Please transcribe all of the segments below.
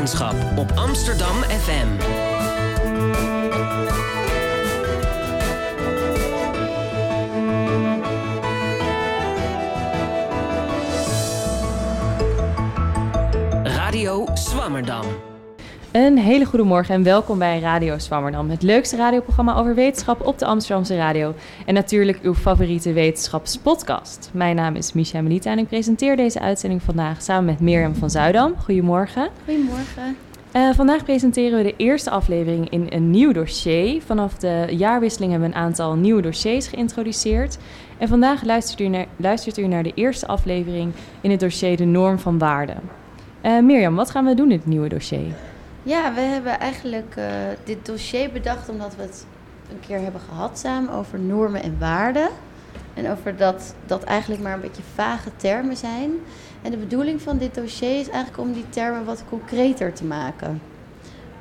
wetenschap op Amsterdam FM. Radio Swammerdam. Een hele goede morgen en welkom bij Radio Swammerdam, het leukste radioprogramma over wetenschap op de Amsterdamse radio. En natuurlijk uw favoriete wetenschapspodcast. Mijn naam is Micha Melita en ik presenteer deze uitzending vandaag samen met Mirjam van Zuidam. Goedemorgen. Goedemorgen. Uh, vandaag presenteren we de eerste aflevering in een nieuw dossier. Vanaf de jaarwisseling hebben we een aantal nieuwe dossiers geïntroduceerd. En vandaag luistert u naar, luistert u naar de eerste aflevering in het dossier De Norm van Waarde. Uh, Mirjam, wat gaan we doen in het nieuwe dossier? Ja, we hebben eigenlijk uh, dit dossier bedacht omdat we het een keer hebben gehad samen over normen en waarden. En over dat dat eigenlijk maar een beetje vage termen zijn. En de bedoeling van dit dossier is eigenlijk om die termen wat concreter te maken.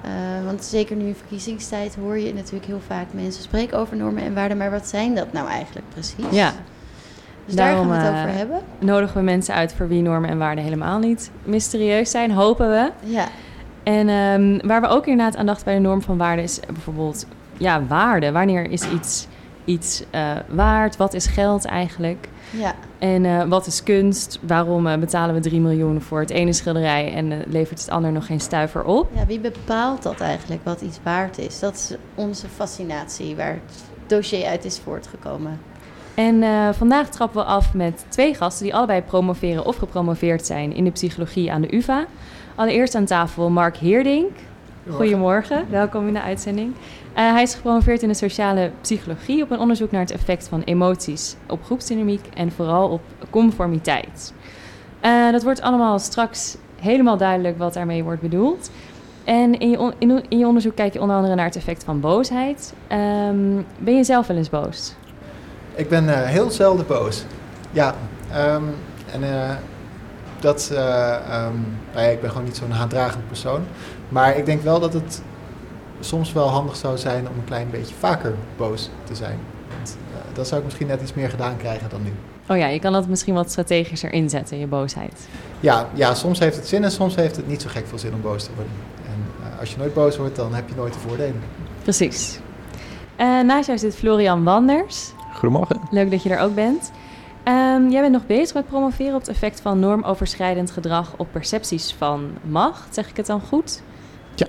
Uh, want zeker nu in verkiezingstijd hoor je natuurlijk heel vaak mensen spreken over normen en waarden. Maar wat zijn dat nou eigenlijk precies? Ja. Dus Daarom, daar gaan we het over hebben. Nodigen we mensen uit voor wie normen en waarden helemaal niet mysterieus zijn, hopen we. Ja. En um, waar we ook inderdaad aandacht bij de norm van waarde is bijvoorbeeld ja, waarde. Wanneer is iets, iets uh, waard? Wat is geld eigenlijk? Ja. En uh, wat is kunst? Waarom uh, betalen we 3 miljoen voor het ene schilderij en levert het ander nog geen stuiver op? Ja, wie bepaalt dat eigenlijk, wat iets waard is? Dat is onze fascinatie waar het dossier uit is voortgekomen. En vandaag trappen we af met twee gasten die allebei promoveren of gepromoveerd zijn in de psychologie aan de UvA. Allereerst aan tafel Mark Heerdink. Goedemorgen, welkom in de uitzending. Uh, hij is gepromoveerd in de sociale psychologie op een onderzoek naar het effect van emoties op groepsdynamiek en vooral op conformiteit. Uh, dat wordt allemaal straks helemaal duidelijk wat daarmee wordt bedoeld. En in je, in, in je onderzoek kijk je onder andere naar het effect van boosheid. Um, ben je zelf wel eens boos? Ik ben uh, heel zelden boos. Ja, um, en dat, uh, um, nou ja, ik ben gewoon niet zo'n haatdragend persoon. Maar ik denk wel dat het soms wel handig zou zijn om een klein beetje vaker boos te zijn. Want uh, dan zou ik misschien net iets meer gedaan krijgen dan nu. Oh ja, je kan dat misschien wat strategischer inzetten, je boosheid. Ja, ja, soms heeft het zin en soms heeft het niet zo gek veel zin om boos te worden. En uh, als je nooit boos wordt, dan heb je nooit de voordelen. Precies. Uh, naast jou zit Florian Wanders. Goedemorgen. Leuk dat je er ook bent. Um, jij bent nog bezig met promoveren op het effect van normoverschrijdend gedrag op percepties van macht. Zeg ik het dan goed? Ja.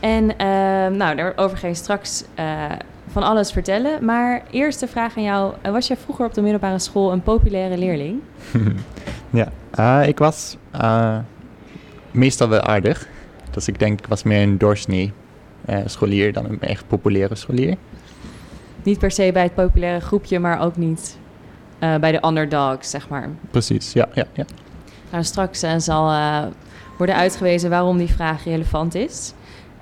En uh, nou, daarover ga je straks uh, van alles vertellen. Maar eerst de vraag aan jou. Uh, was jij vroeger op de middelbare school een populaire leerling? ja, uh, ik was uh, meestal wel aardig. Dus ik denk, ik was meer een doorsnee scholier dan een echt populaire scholier. Niet per se bij het populaire groepje, maar ook niet uh, bij de underdogs, zeg maar. Precies, ja. ja, ja. Nou, straks uh, zal uh, worden uitgewezen waarom die vraag relevant is.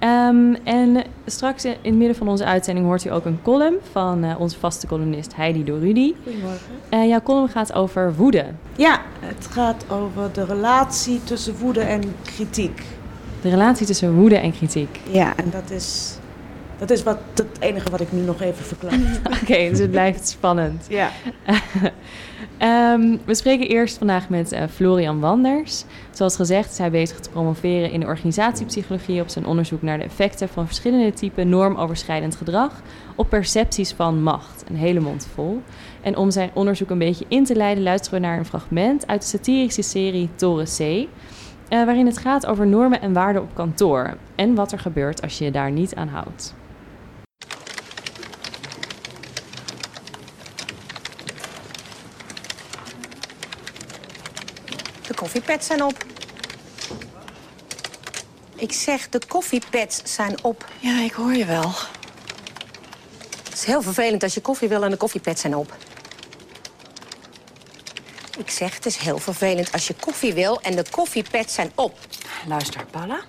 Um, en straks in het midden van onze uitzending hoort u ook een column van onze vaste columnist Heidi Dorudi. Goedemorgen. jouw column gaat over woede. Ja, het gaat over de relatie tussen woede en kritiek. De relatie tussen woede en kritiek. Ja, en dat is dat is wat, het enige wat ik nu nog even verklaar. Oké, okay, dus het blijft spannend. Ja. um, we spreken eerst vandaag met uh, Florian Wanders. Zoals gezegd is hij bezig te promoveren in de organisatiepsychologie op zijn onderzoek naar de effecten van verschillende typen normoverschrijdend gedrag op percepties van macht. Een hele mond vol. En om zijn onderzoek een beetje in te leiden, luisteren we naar een fragment uit de satirische serie Toren C. Uh, waarin het gaat over normen en waarden op kantoor en wat er gebeurt als je je daar niet aan houdt. Koffiepads zijn op. Ik zeg, de koffiepads zijn op. Ja, ik hoor je wel. Het is heel vervelend als je koffie wil en de koffiepads zijn op. Ik zeg, het is heel vervelend als je koffie wil en de koffiepads zijn op. Luister, Paula.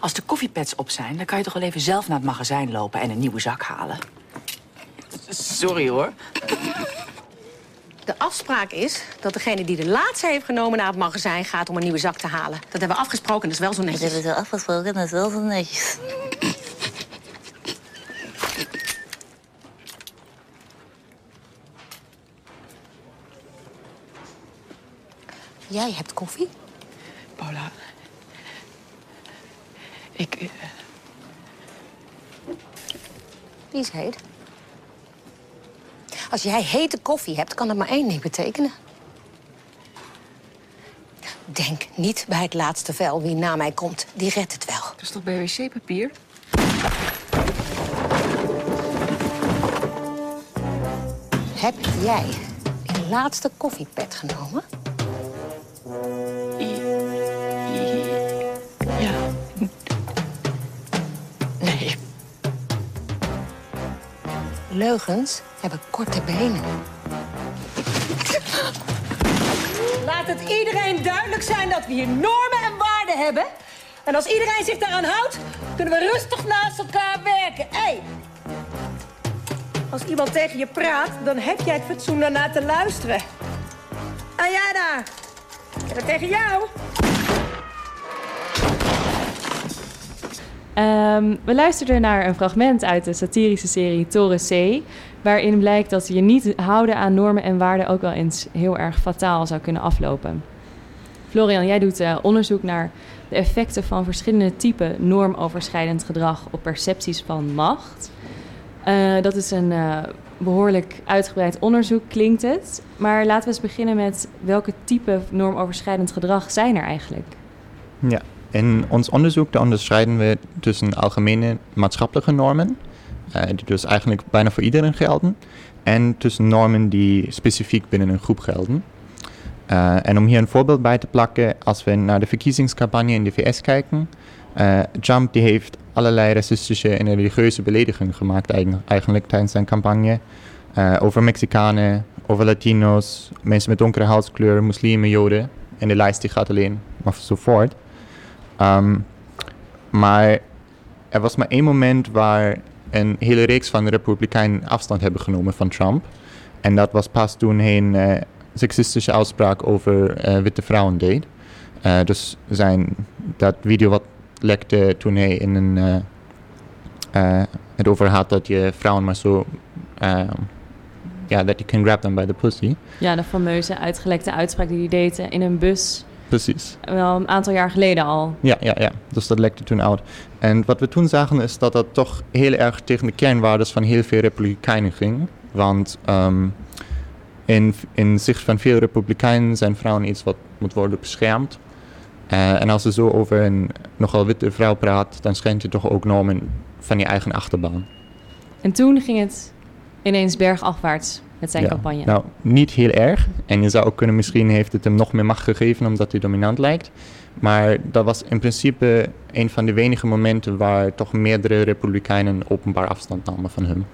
Als de koffiepads op zijn, dan kan je toch wel even zelf naar het magazijn lopen en een nieuwe zak halen. Sorry hoor. De afspraak is dat degene die de laatste heeft genomen naar het magazijn gaat om een nieuwe zak te halen. Dat hebben we afgesproken, en dat is wel zo netjes. Dat hebben we afgesproken, dat is wel zo netjes. Jij hebt koffie? Paula, ik... Eh, Wie is heet. Als jij hete koffie hebt, kan dat maar één ding betekenen. Denk niet bij het laatste vel wie na mij komt. Die redt het wel. Dat is toch bij wc-papier? Heb jij die laatste koffiepet genomen? Ja. Nee. Leugens hebben korte benen. Laat het iedereen duidelijk zijn dat we hier normen en waarden hebben. En als iedereen zich daaraan houdt, kunnen we rustig naast elkaar werken. Hé! Hey. Als iemand tegen je praat, dan heb jij het fatsoen daarna te luisteren. En jij daar? En dat tegen jou? Ehm, we luisterden naar een fragment uit de satirische serie Toren C, waarin blijkt dat je niet houden aan normen en waarden ook wel eens heel erg fataal zou kunnen aflopen. Florian, jij doet uh, onderzoek naar de effecten van verschillende typen normoverschrijdend gedrag op percepties van macht. Uh, dat is een uh, behoorlijk uitgebreid onderzoek, klinkt het. Maar laten we eens beginnen met welke type normoverschrijdend gedrag zijn er eigenlijk? Ja, in ons onderzoek onderscheiden we tussen algemene maatschappelijke normen, die dus eigenlijk bijna voor iedereen gelden, en tussen normen die specifiek binnen een groep gelden. Uh, en om hier een voorbeeld bij te plakken, als we naar de verkiezingscampagne in de VS kijken, uh, Trump die heeft allerlei racistische en religieuze beledigingen gemaakt eigenlijk tijdens zijn campagne. Over Mexicanen, over Latino's, mensen met donkere huidskleur, moslimen, joden. En de lijst die gaat alleen maar zo voort. Um, maar er was maar één moment waar een hele reeks van de Republikeinen afstand hebben genomen van Trump. En dat was pas toen hij een uh, seksistische uitspraak over uh, witte vrouwen deed. Uh, dus zijn, dat video wat lekte toen hij in een, het over had dat je vrouwen maar zo... ja, dat je can grab them by the pussy. Ja, de fameuze uitgelekte uitspraak die hij deed in een bus Precies. Wel een aantal jaar geleden al. Ja, ja, ja. Dus dat lekte toen uit. En wat we toen zagen is dat dat toch heel erg tegen de kernwaardes van heel veel republikeinen ging. Want um, in, in zicht van veel republikeinen zijn vrouwen iets wat moet worden beschermd. Uh, en als je zo over een nogal witte vrouw praat, dan schijnt je toch ook normen van je eigen achterbaan. En toen ging het ineens bergafwaarts met zijn ja. campagne. Nou, niet heel erg. En je zou ook kunnen, misschien heeft het hem nog meer macht gegeven omdat hij dominant lijkt. Maar dat was in principe een van de weinige momenten waar toch meerdere republikeinen openbaar afstand namen van hem.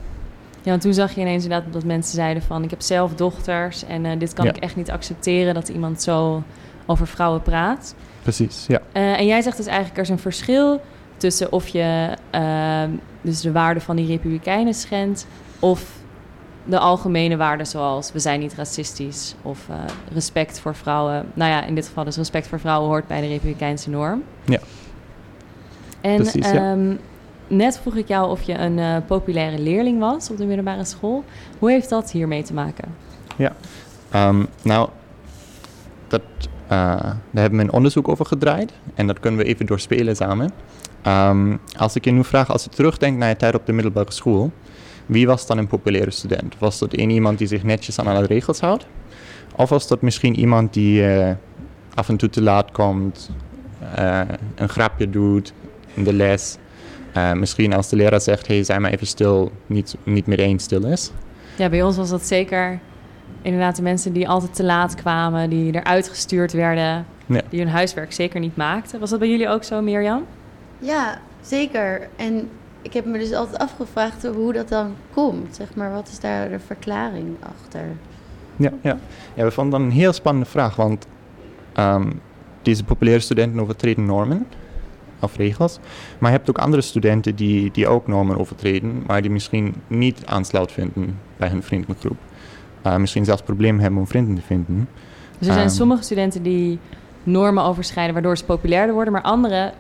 Ja, want toen zag je ineens inderdaad dat mensen zeiden van... ik heb zelf dochters en uh, dit kan Ja. ik echt niet accepteren... dat iemand zo over vrouwen praat. Precies, ja. Uh, en jij zegt dus eigenlijk er is een verschil tussen of je uh, dus de waarden van die republikeinen schendt... of de algemene waarden zoals we zijn niet racistisch of uh, respect voor vrouwen. Nou ja, in dit geval dus respect voor vrouwen hoort bij de republikeinse norm. Ja. En Precies, ja. um, net vroeg ik jou of je een uh, populaire leerling was op de middelbare school. Hoe heeft dat hiermee te maken? Ja, um, nou, dat, uh, daar hebben we een onderzoek over gedraaid en dat kunnen we even doorspelen samen. Um, als ik je nu vraag, als je terugdenkt naar je tijd op de middelbare school, wie was dan een populaire student? Was dat een iemand die zich netjes aan alle regels houdt? Of was dat misschien iemand die uh, af en toe te laat komt, uh, een grapje doet in de les? Uh, misschien als de leraar zegt, hey, zijn maar even stil, niet, niet meteen stil is. Ja, bij ons was dat zeker inderdaad de mensen die altijd te laat kwamen, die eruit gestuurd werden, ja. die hun huiswerk zeker niet maakten. Was dat bij jullie ook zo, Mirjam? Ja, zeker. En ik heb me dus altijd afgevraagd hoe dat dan komt. Zeg maar, wat is daar de verklaring achter? Ja, ja. ja we vonden dat een heel spannende vraag, want um, deze populaire studenten overtreden normen of regels. Maar je hebt ook andere studenten die, die ook normen overtreden, maar die misschien niet aansluit vinden bij hun vriendengroep. Uh, misschien zelfs problemen hebben om vrienden te vinden. Dus er zijn um, sommige studenten die normen overschrijden waardoor ze populairder worden, maar anderen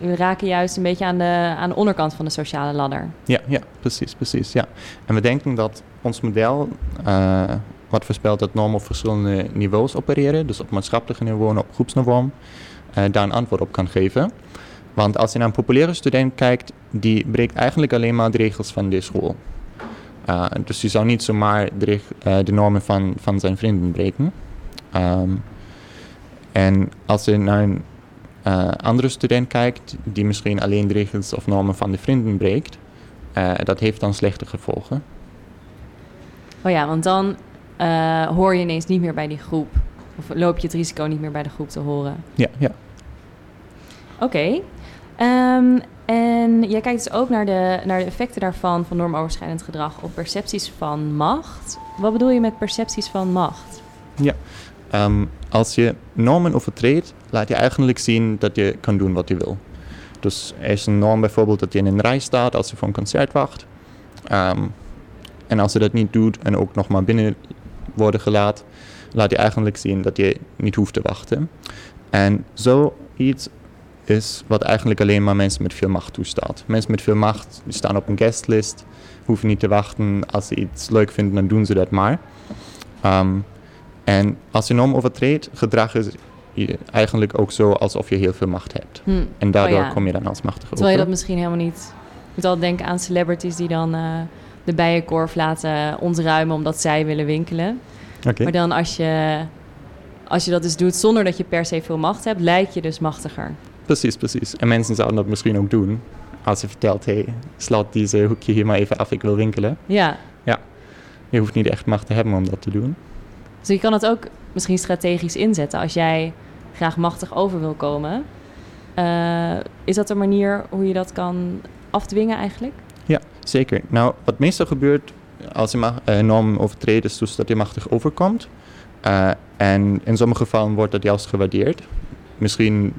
we raken juist een beetje aan de, aan de onderkant van de sociale ladder. Ja, ja, precies, precies. Ja. En we denken dat ons model, uh, wat voorspelt dat normen op verschillende niveaus opereren, dus op maatschappelijk niveau en op groepsniveau, uh, daar een antwoord op kan geven. Want als je naar een populaire student kijkt, die breekt eigenlijk alleen maar de regels van de school. Uh, dus die zou niet zomaar de, de normen van, van zijn vrienden breken. Um, en als je naar een uh, andere student kijkt, die misschien alleen de regels of normen van de vrienden breekt, dat heeft dan slechte gevolgen. Oh ja, want dan hoor je ineens niet meer bij die groep. Of loop je het risico niet meer bij de groep te horen. Ja, ja. Oké. Okay. Um, en jij kijkt dus ook naar de, naar de effecten daarvan, van normoverschrijdend gedrag, op percepties van macht. Wat bedoel je met percepties van macht? Ja, um, als je normen overtreedt, laat je eigenlijk zien dat je kan doen wat je wil. Dus er is een norm bijvoorbeeld dat je in een rij staat als je voor een concert wacht. Um, en als je dat niet doet en ook nog maar binnen worden gelaten, laat je eigenlijk zien dat je niet hoeft te wachten. En zoiets is wat eigenlijk alleen maar mensen met veel macht toestaat. Mensen met veel macht die staan op een guestlist, hoeven niet te wachten. Als ze iets leuk vinden, dan doen ze dat maar. Um, en als je norm overtreedt, gedragen je eigenlijk ook zo alsof je heel veel macht hebt. Hm. En daardoor oh ja. kom je dan als machtig Terwijl je dat misschien helemaal niet... Je moet al denken aan celebrities die dan uh, de bijenkorf laten ontruimen omdat zij willen winkelen. Okay. Maar dan als je, als je dat dus doet zonder dat je per se veel macht hebt, lijk je dus machtiger. Precies, precies. En mensen zouden dat misschien ook doen. Als je vertelt, hé, hey, slaat deze hoekje hier maar even af, ik wil winkelen. Ja. Ja. Je hoeft niet echt macht te hebben om dat te doen. Dus je kan het ook misschien strategisch inzetten. Als jij graag machtig over wil komen, uh, is dat een manier hoe je dat kan afdwingen eigenlijk? Ja, zeker. Nou, wat meestal gebeurt als je uh, norm overtreedt, is dus dat je machtig overkomt. Uh, en in sommige gevallen wordt dat juist gewaardeerd. Misschien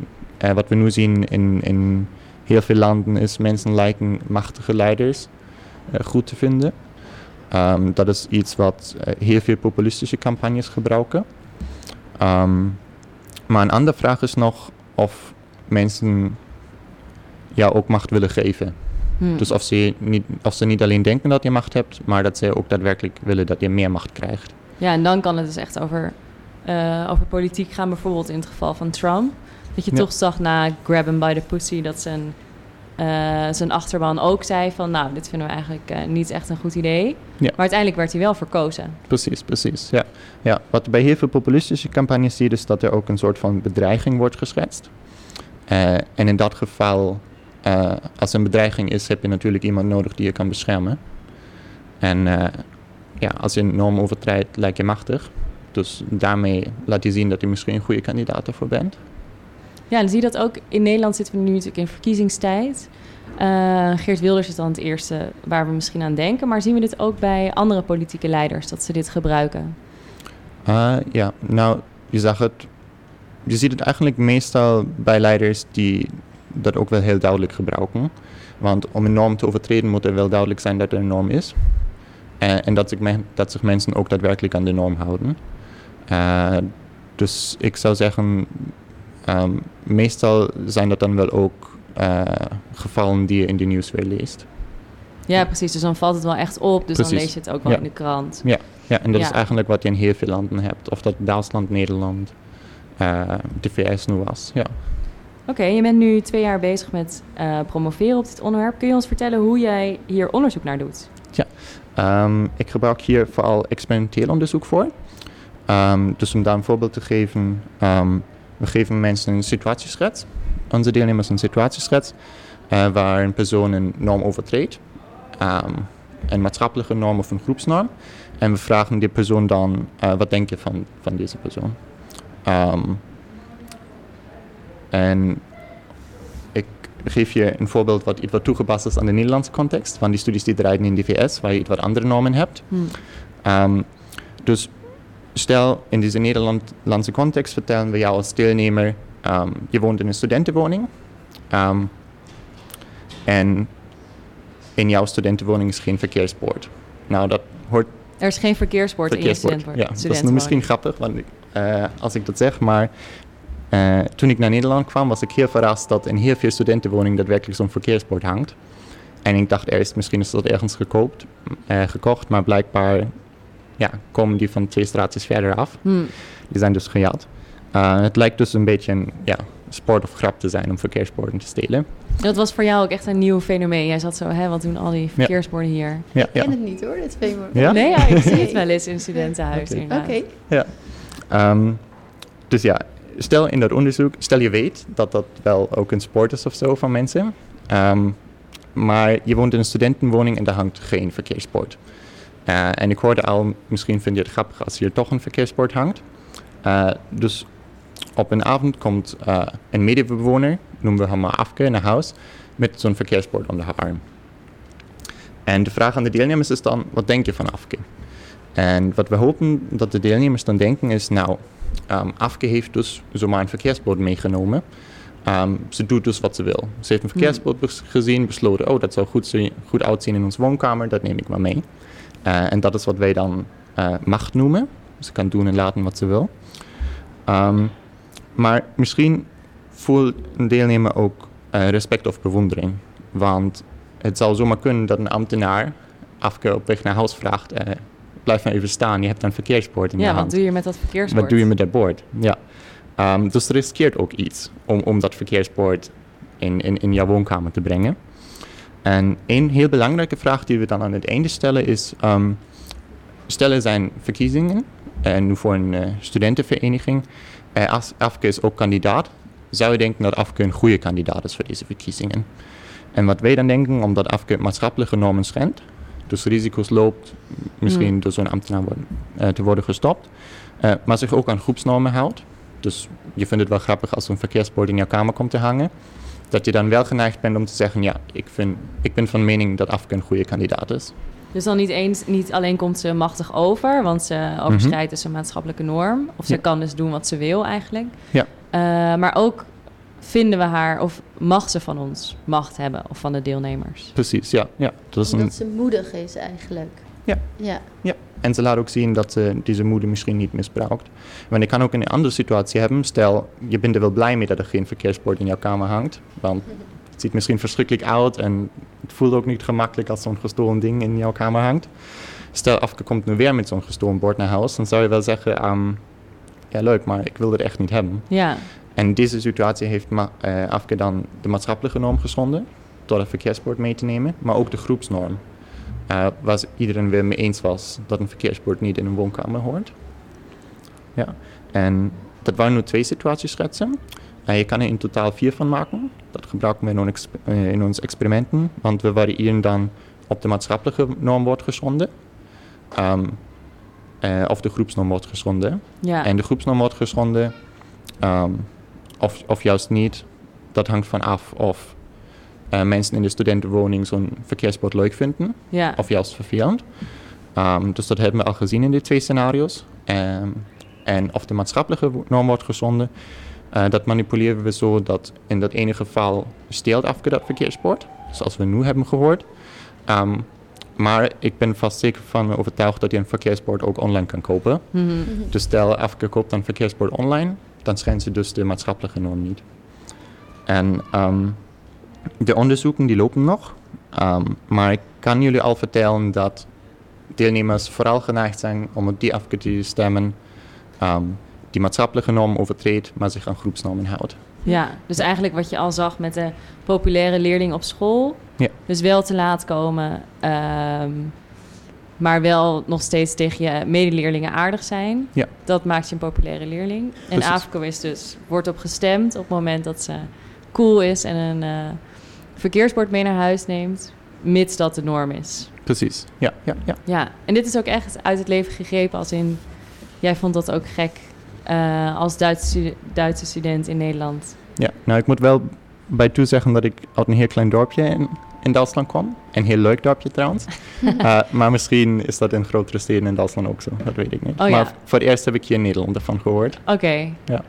uh, wat we nu zien in, in heel veel landen is mensen lijken machtige leiders goed te vinden. Um, dat is iets wat uh, heel veel populistische campagnes gebruiken. Um, maar een andere vraag is nog of mensen jou ook macht willen geven. Hmm. Dus of ze, niet, of ze niet alleen denken dat je macht hebt, maar dat ze ook daadwerkelijk willen dat je meer macht krijgt. Ja, en dan kan het dus echt over, uh, over politiek gaan, bijvoorbeeld in het geval van Trump. Dat je Ja. toch zag na Grab him by the pussy dat zijn, uh, zijn achterban ook zei van... nou, dit vinden we eigenlijk uh, niet echt een goed idee. Ja. Maar uiteindelijk werd hij wel verkozen. Precies, precies. Ja. Ja, wat bij heel veel populistische campagnes zie je is dat er ook een soort van bedreiging wordt geschetst. Uh, en in dat geval, als er een bedreiging is, heb je natuurlijk iemand nodig die je kan beschermen. En ja, als je een norm overtreedt, lijkt je machtig. Dus daarmee laat je zien dat je misschien een goede kandidaat ervoor bent. Ja, dan zie je dat ook in Nederland zitten we nu natuurlijk in verkiezingstijd. Uh, Geert Wilders is dan het eerste waar we misschien aan denken. Maar zien we dit ook bij andere politieke leiders, dat ze dit gebruiken? Uh, ja, nou, je zag het. Je ziet het eigenlijk meestal bij leiders die dat ook wel heel duidelijk gebruiken. Want om een norm te overtreden moet er wel duidelijk zijn dat er een norm is. Uh, en dat dat zich mensen ook daadwerkelijk aan de norm houden. Dus ik zou zeggen, um, meestal zijn dat dan wel ook uh, gevallen die je in de nieuws weer leest. Ja, precies. Dus dan valt het wel echt op. Dus Precies. dan lees je het ook wel Ja. in de krant. Ja, ja en dat Ja. is eigenlijk wat je in heel veel landen hebt. Of dat Duitsland, Nederland, uh, de VS nu was. Ja. Oké, je bent nu twee jaar bezig met uh, promoveren op dit onderwerp. Kun je ons vertellen hoe jij hier onderzoek naar doet? Um, ik gebruik hier vooral experimenteel onderzoek voor. Um, dus om daar een voorbeeld te geven, um, we geven mensen een situatieschets. Onze deelnemers een situatieschets uh, waar een persoon een norm overtreedt. een maatschappelijke norm of een groepsnorm. En we vragen die persoon dan, uh, wat denk je van, van deze persoon? en ik geef je een voorbeeld wat iets wat toegepast is aan de Nederlandse context, van die studies die draaien in de VS, waar je iets wat andere normen hebt. Hmm. Um, dus stel, in deze Nederlandse context vertellen we jou als deelnemer, um, je woont in een studentenwoning. Um, en in jouw studentenwoning is geen verkeersbord. Nou, dat hoort Er is geen verkeersbord, verkeersbord. in je Ja, studentenwoning. dat is nu misschien grappig want uh, als ik dat zeg, maar uh, toen ik naar Nederland kwam, was ik heel verrast dat in heel veel studentenwoningen daadwerkelijk zo'n verkeersbord hangt. En ik dacht eerst, misschien is dat ergens gekoopt, uh, gekocht, maar blijkbaar ja, komen die van twee straatjes verder af. Hmm. Die zijn dus gejat. Uh, het lijkt dus een beetje een, ja, sport of grap te zijn om verkeersborden te stelen. Dat was voor jou ook echt een nieuw fenomeen. Jij zat zo, hè, wat doen al die verkeersborden hier? Ja, Ik ja. ken het niet hoor, dit fenomeen. Ja? Nee, ja, ik zie het wel eens in studentenhuis inderdaad. Oké. Ja. Ehm, dus ja, stel in dat onderzoek, stel je weet dat dat wel ook een sport is of zo van mensen. Ehm, maar je woont in een studentenwoning en daar hangt geen verkeersbord. Eh, en ik hoorde al, misschien vind je het grappig als hier toch een verkeersbord hangt. Eh, dus op een avond komt eh, een medebewoner, noemen we hem maar Afke, naar huis met zo'n verkeersbord onder haar arm. En de vraag aan de deelnemers is dan, wat denk je van Afke? En wat we hopen dat de deelnemers dan denken is, nou, ehm Afke heeft dus zomaar een verkeersbord meegenomen. Ehm, ze doet dus wat ze wil. Ze heeft een verkeersbord bes- gezien, besloten, oh, dat zou goed, goed uitzien in onze woonkamer, dat neem ik maar mee. Eh, en dat is wat wij dan eh, macht noemen. Ze kan doen en laten wat ze wil. Ehm, maar misschien voelt een deelnemer ook eh, respect of bewondering. Want het zou zomaar kunnen dat een ambtenaar Afke op weg naar huis vraagt... blijf maar even staan, je hebt een verkeersbord in je Ja, hand. wat doe je met dat verkeersbord? Wat doe je met dat bord? Ja. Ehm, dus er riskeert ook iets om, om dat verkeersbord in, in, in jouw woonkamer te brengen. En een heel belangrijke vraag die we dan aan het einde stellen is... ehm stel er zijn verkiezingen, en nu voor een eh, studentenvereniging. Eh, Af- Afke is ook kandidaat. Zou je denken dat Afke een goede kandidaat is voor deze verkiezingen? En wat wij dan denken, omdat Afke maatschappelijke normen schendt... dus risico's loopt, misschien Hmm. door zo'n ambtenaar worden, eh, te worden gestopt... eh, maar zich ook aan groepsnormen houdt. Dus je vindt het wel grappig als zo'n verkeersbord in jouw kamer komt te hangen. Dat je dan wel geneigd bent om te zeggen: Ja, ik, vind, ik ben van mening dat Afke een goede kandidaat is. Dus dan niet eens, niet alleen komt ze machtig over, want ze overschrijdt dus een maatschappelijke norm. Of ze Mhm. Ja. kan dus doen wat ze wil eigenlijk. Ja. Eh, maar ook vinden we haar, of mag ze van ons macht hebben, of van de deelnemers. Precies, ja. ja. Dat is een, Omdat ze moedig is eigenlijk. Ja. Ja. ja. En ze laat ook zien dat ze deze moeder misschien niet misbruikt. Want je kan ook een andere situatie hebben. Stel, je bent er wel blij mee dat er geen verkeersbord in jouw kamer hangt. Want het ziet misschien verschrikkelijk uit en het voelt ook niet gemakkelijk als zo'n gestolen ding in jouw kamer hangt. Stel, Afke komt nu weer met zo'n gestolen bord naar huis, dan zou je wel zeggen, ehm, ja leuk, maar ik wil het echt niet hebben. Ja, En deze situatie heeft ma- eh, Afke dan de maatschappelijke norm geschonden, door het verkeersbord mee te nemen, maar ook de groepsnorm. Eh, waar ze- iedereen weer mee eens was dat een verkeersbord niet in een woonkamer hoort. Ja, en dat waren nu twee situatieschetsen. En je kan er in totaal vier van maken. Dat gebruiken we in, ons eh, in onze experimenten, want we variëren dan op de maatschappelijke norm wordt geschonden. ehm, eh, of de groepsnorm wordt geschonden. ja. En de groepsnorm wordt geschonden, ehm, of, of juist niet. Dat hangt van af of eh, mensen in de studentenwoning zo'n verkeersbord leuk vinden, ja. of juist vervelend. Ehm, dus dat hebben we al gezien in die twee scenario's. Ehm, en of de maatschappelijke norm wordt geschonden, eh, dat manipuleren we zo dat in dat ene geval steelt Afke dat verkeersbord, zoals we nu hebben gehoord. Ehm, maar ik ben vast zeker van overtuigd dat je een verkeersbord ook online kan kopen. Mhm. Dus stel Afke koopt een verkeersbord online, dan schendt ze dus de maatschappelijke norm niet. En de onderzoeken die lopen nog, Ehm, maar ik kan jullie al vertellen dat deelnemers vooral geneigd zijn om op die Afke te stemmen ehm, die maatschappelijke norm overtreedt, maar zich aan groepsnormen houdt. Ja, dus eigenlijk wat je al zag met de populaire leerling op school. Ja. Dus wel te laat komen, ehm, maar wel nog steeds tegen je medeleerlingen aardig zijn. Ja. Dat maakt je een populaire leerling. En Precies. AFCO is dus, wordt op gestemd op het moment dat ze cool is en een eh, verkeersbord mee naar huis neemt, mits dat de norm is. Precies, ja, ja, ja. Ja, en dit is ook echt uit het leven gegrepen als in... Jij vond dat ook gek eh, als Duitse, stu- Duitse student in Nederland. Ja, nou ik moet wel bij toezeggen dat ik uit een heel klein dorpje in, in Duitsland kwam. Een heel leuk dorpje trouwens. Eh, maar misschien is dat in grotere steden in Duitsland ook zo, dat weet ik niet. Oh ja. maar voor het eerst heb ik hier in Nederland ervan gehoord. Oké. Ja.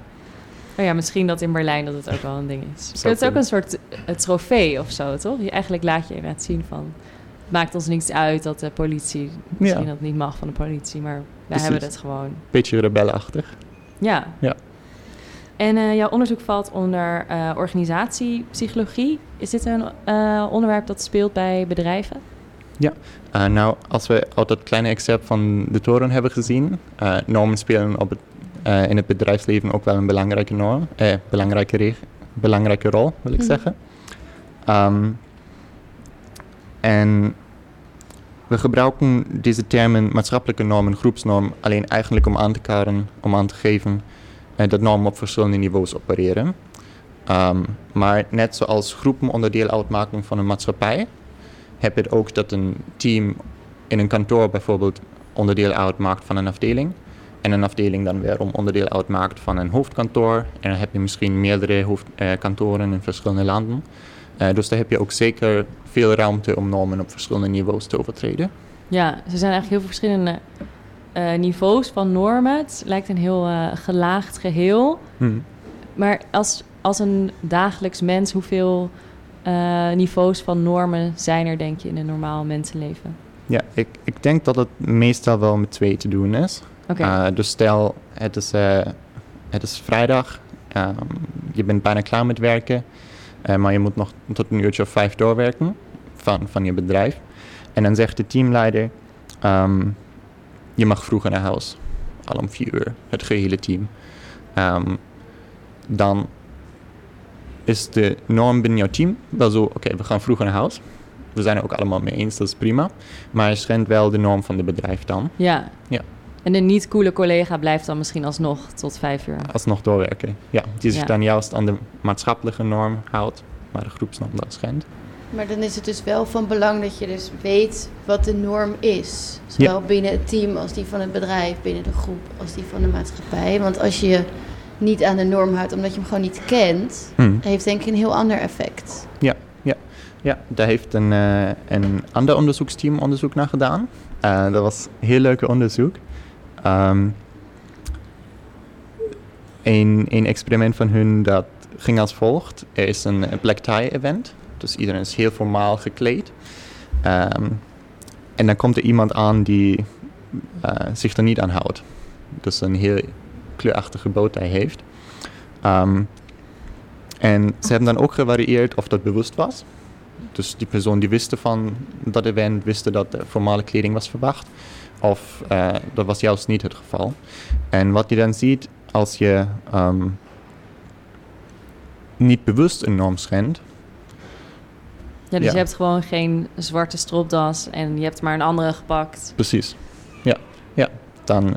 Oh ja, misschien dat in Berlijn dat het ook wel een ding is. Het is ook een soort eh, trofee of zo, toch? Je, eigenlijk laat je inderdaad zien van... Het maakt ons niks uit dat de politie... Misschien Ja. dat niet mag van de politie, maar wij Precies. hebben het gewoon. Beetje rebellenachtig. Ja. Ja. En eh, jouw onderzoek valt onder eh, organisatiepsychologie. Is dit een onderwerp dat speelt bij bedrijven? Eh, nou, als we uit dat kleine excerpt van de toren hebben gezien, normen spelen op het, eh, in het bedrijfsleven ook wel een belangrijke norm, eh, belangrijke belangrijke rol, wil ik Mhm. zeggen. Ehm, en we gebruiken deze termen maatschappelijke norm en groepsnorm alleen eigenlijk om aan te kaarten, om aan te geven eh, dat normen op verschillende niveaus opereren. Ehm, maar net zoals groepen onderdeel uitmaken van een maatschappij, heb je ook dat een team in een kantoor bijvoorbeeld onderdeel uitmaakt van een afdeling. En een afdeling dan weer om onderdeel uitmaakt van een hoofdkantoor. En dan heb je misschien meerdere hoofdkantoren in verschillende landen. Eh, dus daar heb je ook zeker veel ruimte om normen op verschillende niveaus te overtreden. Ja, er zijn eigenlijk heel veel verschillende eh, niveaus van normen. Het lijkt een heel eh, gelaagd geheel. Hm. Maar als, als een dagelijks mens, hoeveel eh, niveaus van normen zijn er, denk je, in een normaal mensenleven? Ja, ik, ik denk dat het meestal wel met twee te doen is. Eh, dus stel, het is, eh, het is vrijdag, ehm, je bent bijna klaar met werken, eh, maar je moet nog tot een uurtje of vijf doorwerken van, van je bedrijf. En dan zegt de teamleider, ehm, je mag vroeger naar huis, al om vier uur, het gehele team. Ehm, dan is de norm binnen jouw team wel zo, oké, we gaan vroeger naar huis. We zijn er ook allemaal mee eens, dat is prima. Maar je schendt wel de norm van het bedrijf dan. Ja. Ja. En de niet-coole collega blijft dan misschien alsnog tot vijf uur. alsnog doorwerken. Ja, die zich Ja. dan juist aan de maatschappelijke norm houdt, maar de groepsnorm dat schendt. Maar dan is het dus wel van belang dat je dus weet wat de norm is. Zowel binnen het team als die van het bedrijf, binnen de groep als die van de maatschappij. Want als je je niet aan de norm houdt omdat je hem gewoon niet kent, Hmm. heeft denk ik een heel ander effect. Ja, ja, ja, daar heeft een, eh, een ander onderzoeksteam onderzoek naar gedaan. Eh, dat was een heel leuk onderzoek. Ehm, een, experiment van hun dat ging als volgt. Er is een, black tie event, dus iedereen is heel formaal gekleed. Ehm, en dan komt er iemand aan die eh, zich er niet aan houdt. Dus een heel kleurachtige boottie heeft. Ehm, en ze hebben dan ook gevarieerd of dat bewust was. Dus die persoon die wist van dat event, wist dat de formale kleding was verwacht. Of eh, dat was juist niet het geval. En wat je dan ziet als je ehm, niet bewust een norm schendt, Ja, dus Ja. je hebt gewoon geen zwarte stropdas en je hebt maar een andere gepakt. precies. Ja, ja. Dan,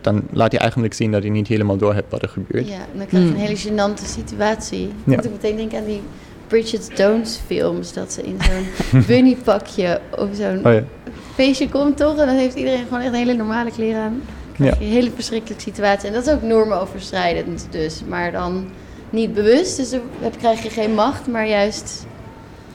dan laat je eigenlijk zien dat je niet helemaal door hebt wat er gebeurt. Ja, en dan krijg je Hmm. een hele gênante situatie. Ja. Moet ik meteen denken aan die Bridget Jones films. Dat ze in zo'n bunnypakje op zo'n Oh ja. Feestje komt toch? En dan heeft iedereen gewoon echt hele normale kleren aan. Een hele verschrikkelijke situatie. En dat is ook normenoverschrijdend dus. Maar dan niet bewust. Dus dan heb- krijg je geen macht, maar juist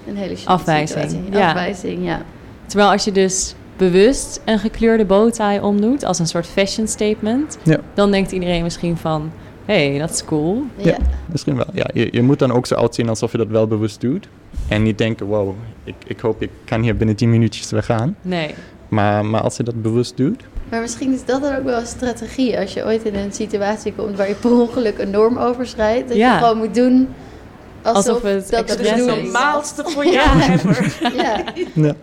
een hele Afwijzing, situatie. ja. Afwijzing, ja. Terwijl als je dus bewust een gekleurde bowtie omdoet als een soort fashion statement, Ja. dan denkt iedereen misschien van, hé, hey, dat is cool. ja. Misschien wel. Ja, je, je moet dan ook zo uitzien alsof je dat wel bewust doet. En niet denken, wow, ik, ik hoop ik kan hier binnen 10 minuutjes weer gaan. Nee. Maar, maar als je dat bewust doet, Maar misschien is dat dan ook wel een strategie. Als je ooit in een situatie komt waar je per ongeluk een norm overschrijdt. Dat Ja. je gewoon moet doen alsof, Alsof het dat Het is bedoeling normaalste voor jou ever. Ja. Ja.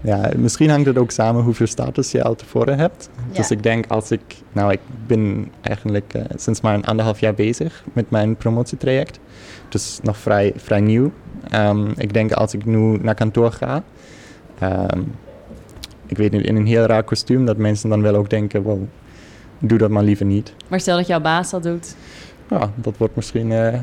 ja, misschien hangt het ook samen hoeveel status je al tevoren hebt. Dus Ja. ik denk als ik, nou ik ben eigenlijk eh, sinds maar een anderhalf jaar bezig met mijn promotietraject. Dus nog vrij, vrij nieuw. Ehm, ik denk als ik nu naar kantoor ga, ehm, ik weet niet, in een heel raar kostuum, dat mensen dan wel ook denken, wow, doe dat maar liever niet. Maar stel dat jouw baas dat doet, Ja, dat wordt misschien eh,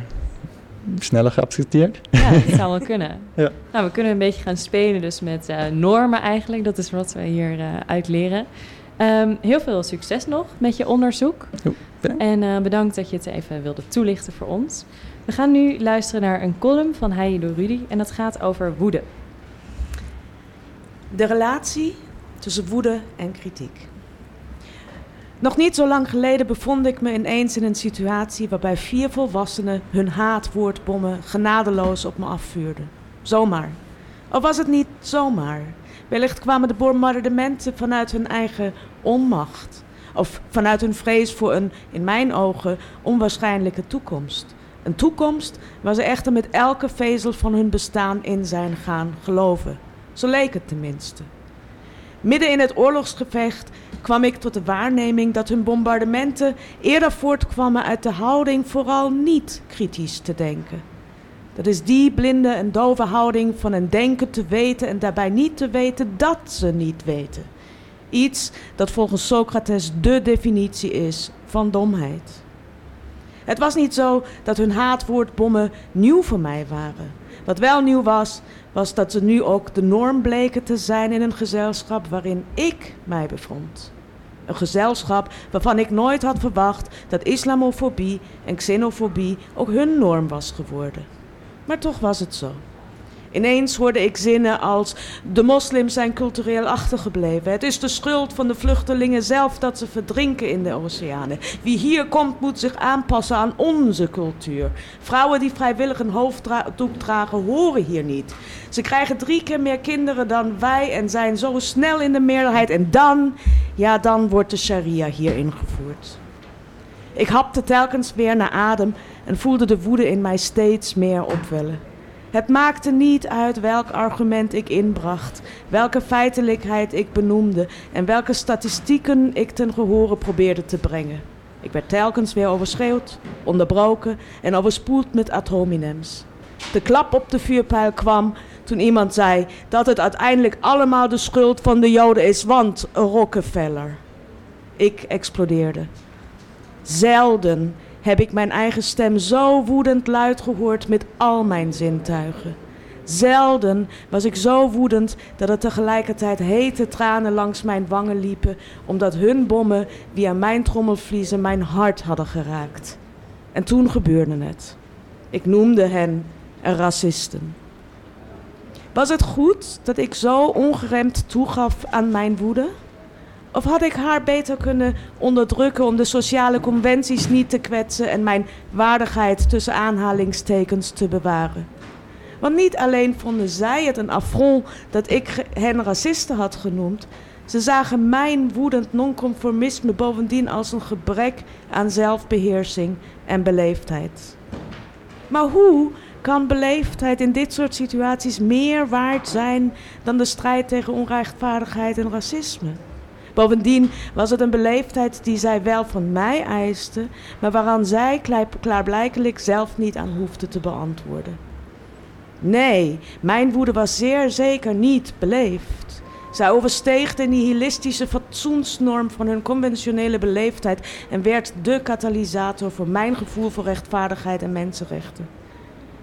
sneller geaccepteerd. ja, dat zou wel kunnen. Ja. Nou, we kunnen een beetje gaan spelen dus met eh, normen eigenlijk. Dat is wat we hier uit leren. Ehm, heel veel succes nog met je onderzoek. Jo. En bedankt dat je het even wilde toelichten voor ons. We gaan nu luisteren naar een column van Heidi door Rudy. En dat gaat over woede. De relatie tussen woede en kritiek. Nog niet zo lang geleden bevond ik me ineens in een situatie waarbij vier volwassenen hun haatwoordbommen genadeloos op me afvuurden. Zomaar. Of was het niet zomaar? Wellicht kwamen de bombardementen vanuit hun eigen onmacht. Of vanuit hun vrees voor een, in mijn ogen, onwaarschijnlijke toekomst. Een toekomst waar ze echter met elke vezel van hun bestaan in zijn gaan geloven. Zo leek het tenminste. Midden in het oorlogsgevecht kwam ik tot de waarneming dat hun bombardementen eerder voortkwamen uit de houding vooral niet kritisch te denken. Dat is die blinde en dove houding van een denken te weten en daarbij niet te weten dat ze niet weten. Iets dat volgens Socrates de definitie is van domheid. Het was niet zo dat hun haatwoordbommen nieuw voor mij waren. Wat wel nieuw was, was dat ze nu ook de norm bleken te zijn in een gezelschap waarin ik mij bevond. Een gezelschap waarvan ik nooit had verwacht dat islamofobie en xenofobie ook hun norm was geworden. Maar toch was het zo. Ineens hoorde ik zinnen als: De moslims zijn cultureel achtergebleven. Het is de schuld van de vluchtelingen zelf dat ze verdrinken in de oceanen. Wie hier komt, moet zich aanpassen aan onze cultuur. Vrouwen die vrijwillig een hoofddoek dragen, horen hier niet. Ze krijgen drie keer meer kinderen dan wij en zijn zo snel in de meerderheid. En dan, ja, dan wordt de sharia hier ingevoerd. Ik hapte telkens weer naar adem en voelde de woede in mij steeds meer opwellen. Het maakte niet uit welk argument ik inbracht, welke feitelijkheid ik benoemde en welke statistieken ik ten gehore probeerde te brengen. Ik werd telkens weer overschreeuwd, onderbroken en overspoeld met ad hominems. De klap op de vuurpijl kwam toen iemand zei dat het uiteindelijk allemaal de schuld van de Joden is, want Rockefeller. Ik explodeerde. Zelden heb ik mijn eigen stem zo woedend luid gehoord met al mijn zintuigen. Zelden was ik zo woedend dat er tegelijkertijd hete tranen langs mijn wangen liepen, omdat hun bommen via mijn trommelvliezen mijn hart hadden geraakt. En toen gebeurde het. Ik noemde hen racisten. Was het goed dat ik zo ongeremd toegaf aan mijn woede? Of had ik haar beter kunnen onderdrukken om de sociale conventies niet te kwetsen en mijn waardigheid tussen aanhalingstekens te bewaren? Want niet alleen vonden zij het een affront dat ik hen racisten had genoemd, ze zagen mijn woedend nonconformisme bovendien als een gebrek aan zelfbeheersing en beleefdheid. Maar hoe kan beleefdheid in dit soort situaties meer waard zijn dan de strijd tegen onrechtvaardigheid en racisme? Bovendien was het een beleefdheid die zij wel van mij eiste, maar waaraan zij klaarblijkelijk zelf niet aan hoefde te beantwoorden. Nee, mijn woede was zeer zeker niet beleefd. Zij oversteeg de nihilistische fatsoensnorm van hun conventionele beleefdheid en werd de katalysator voor mijn gevoel voor rechtvaardigheid en mensenrechten.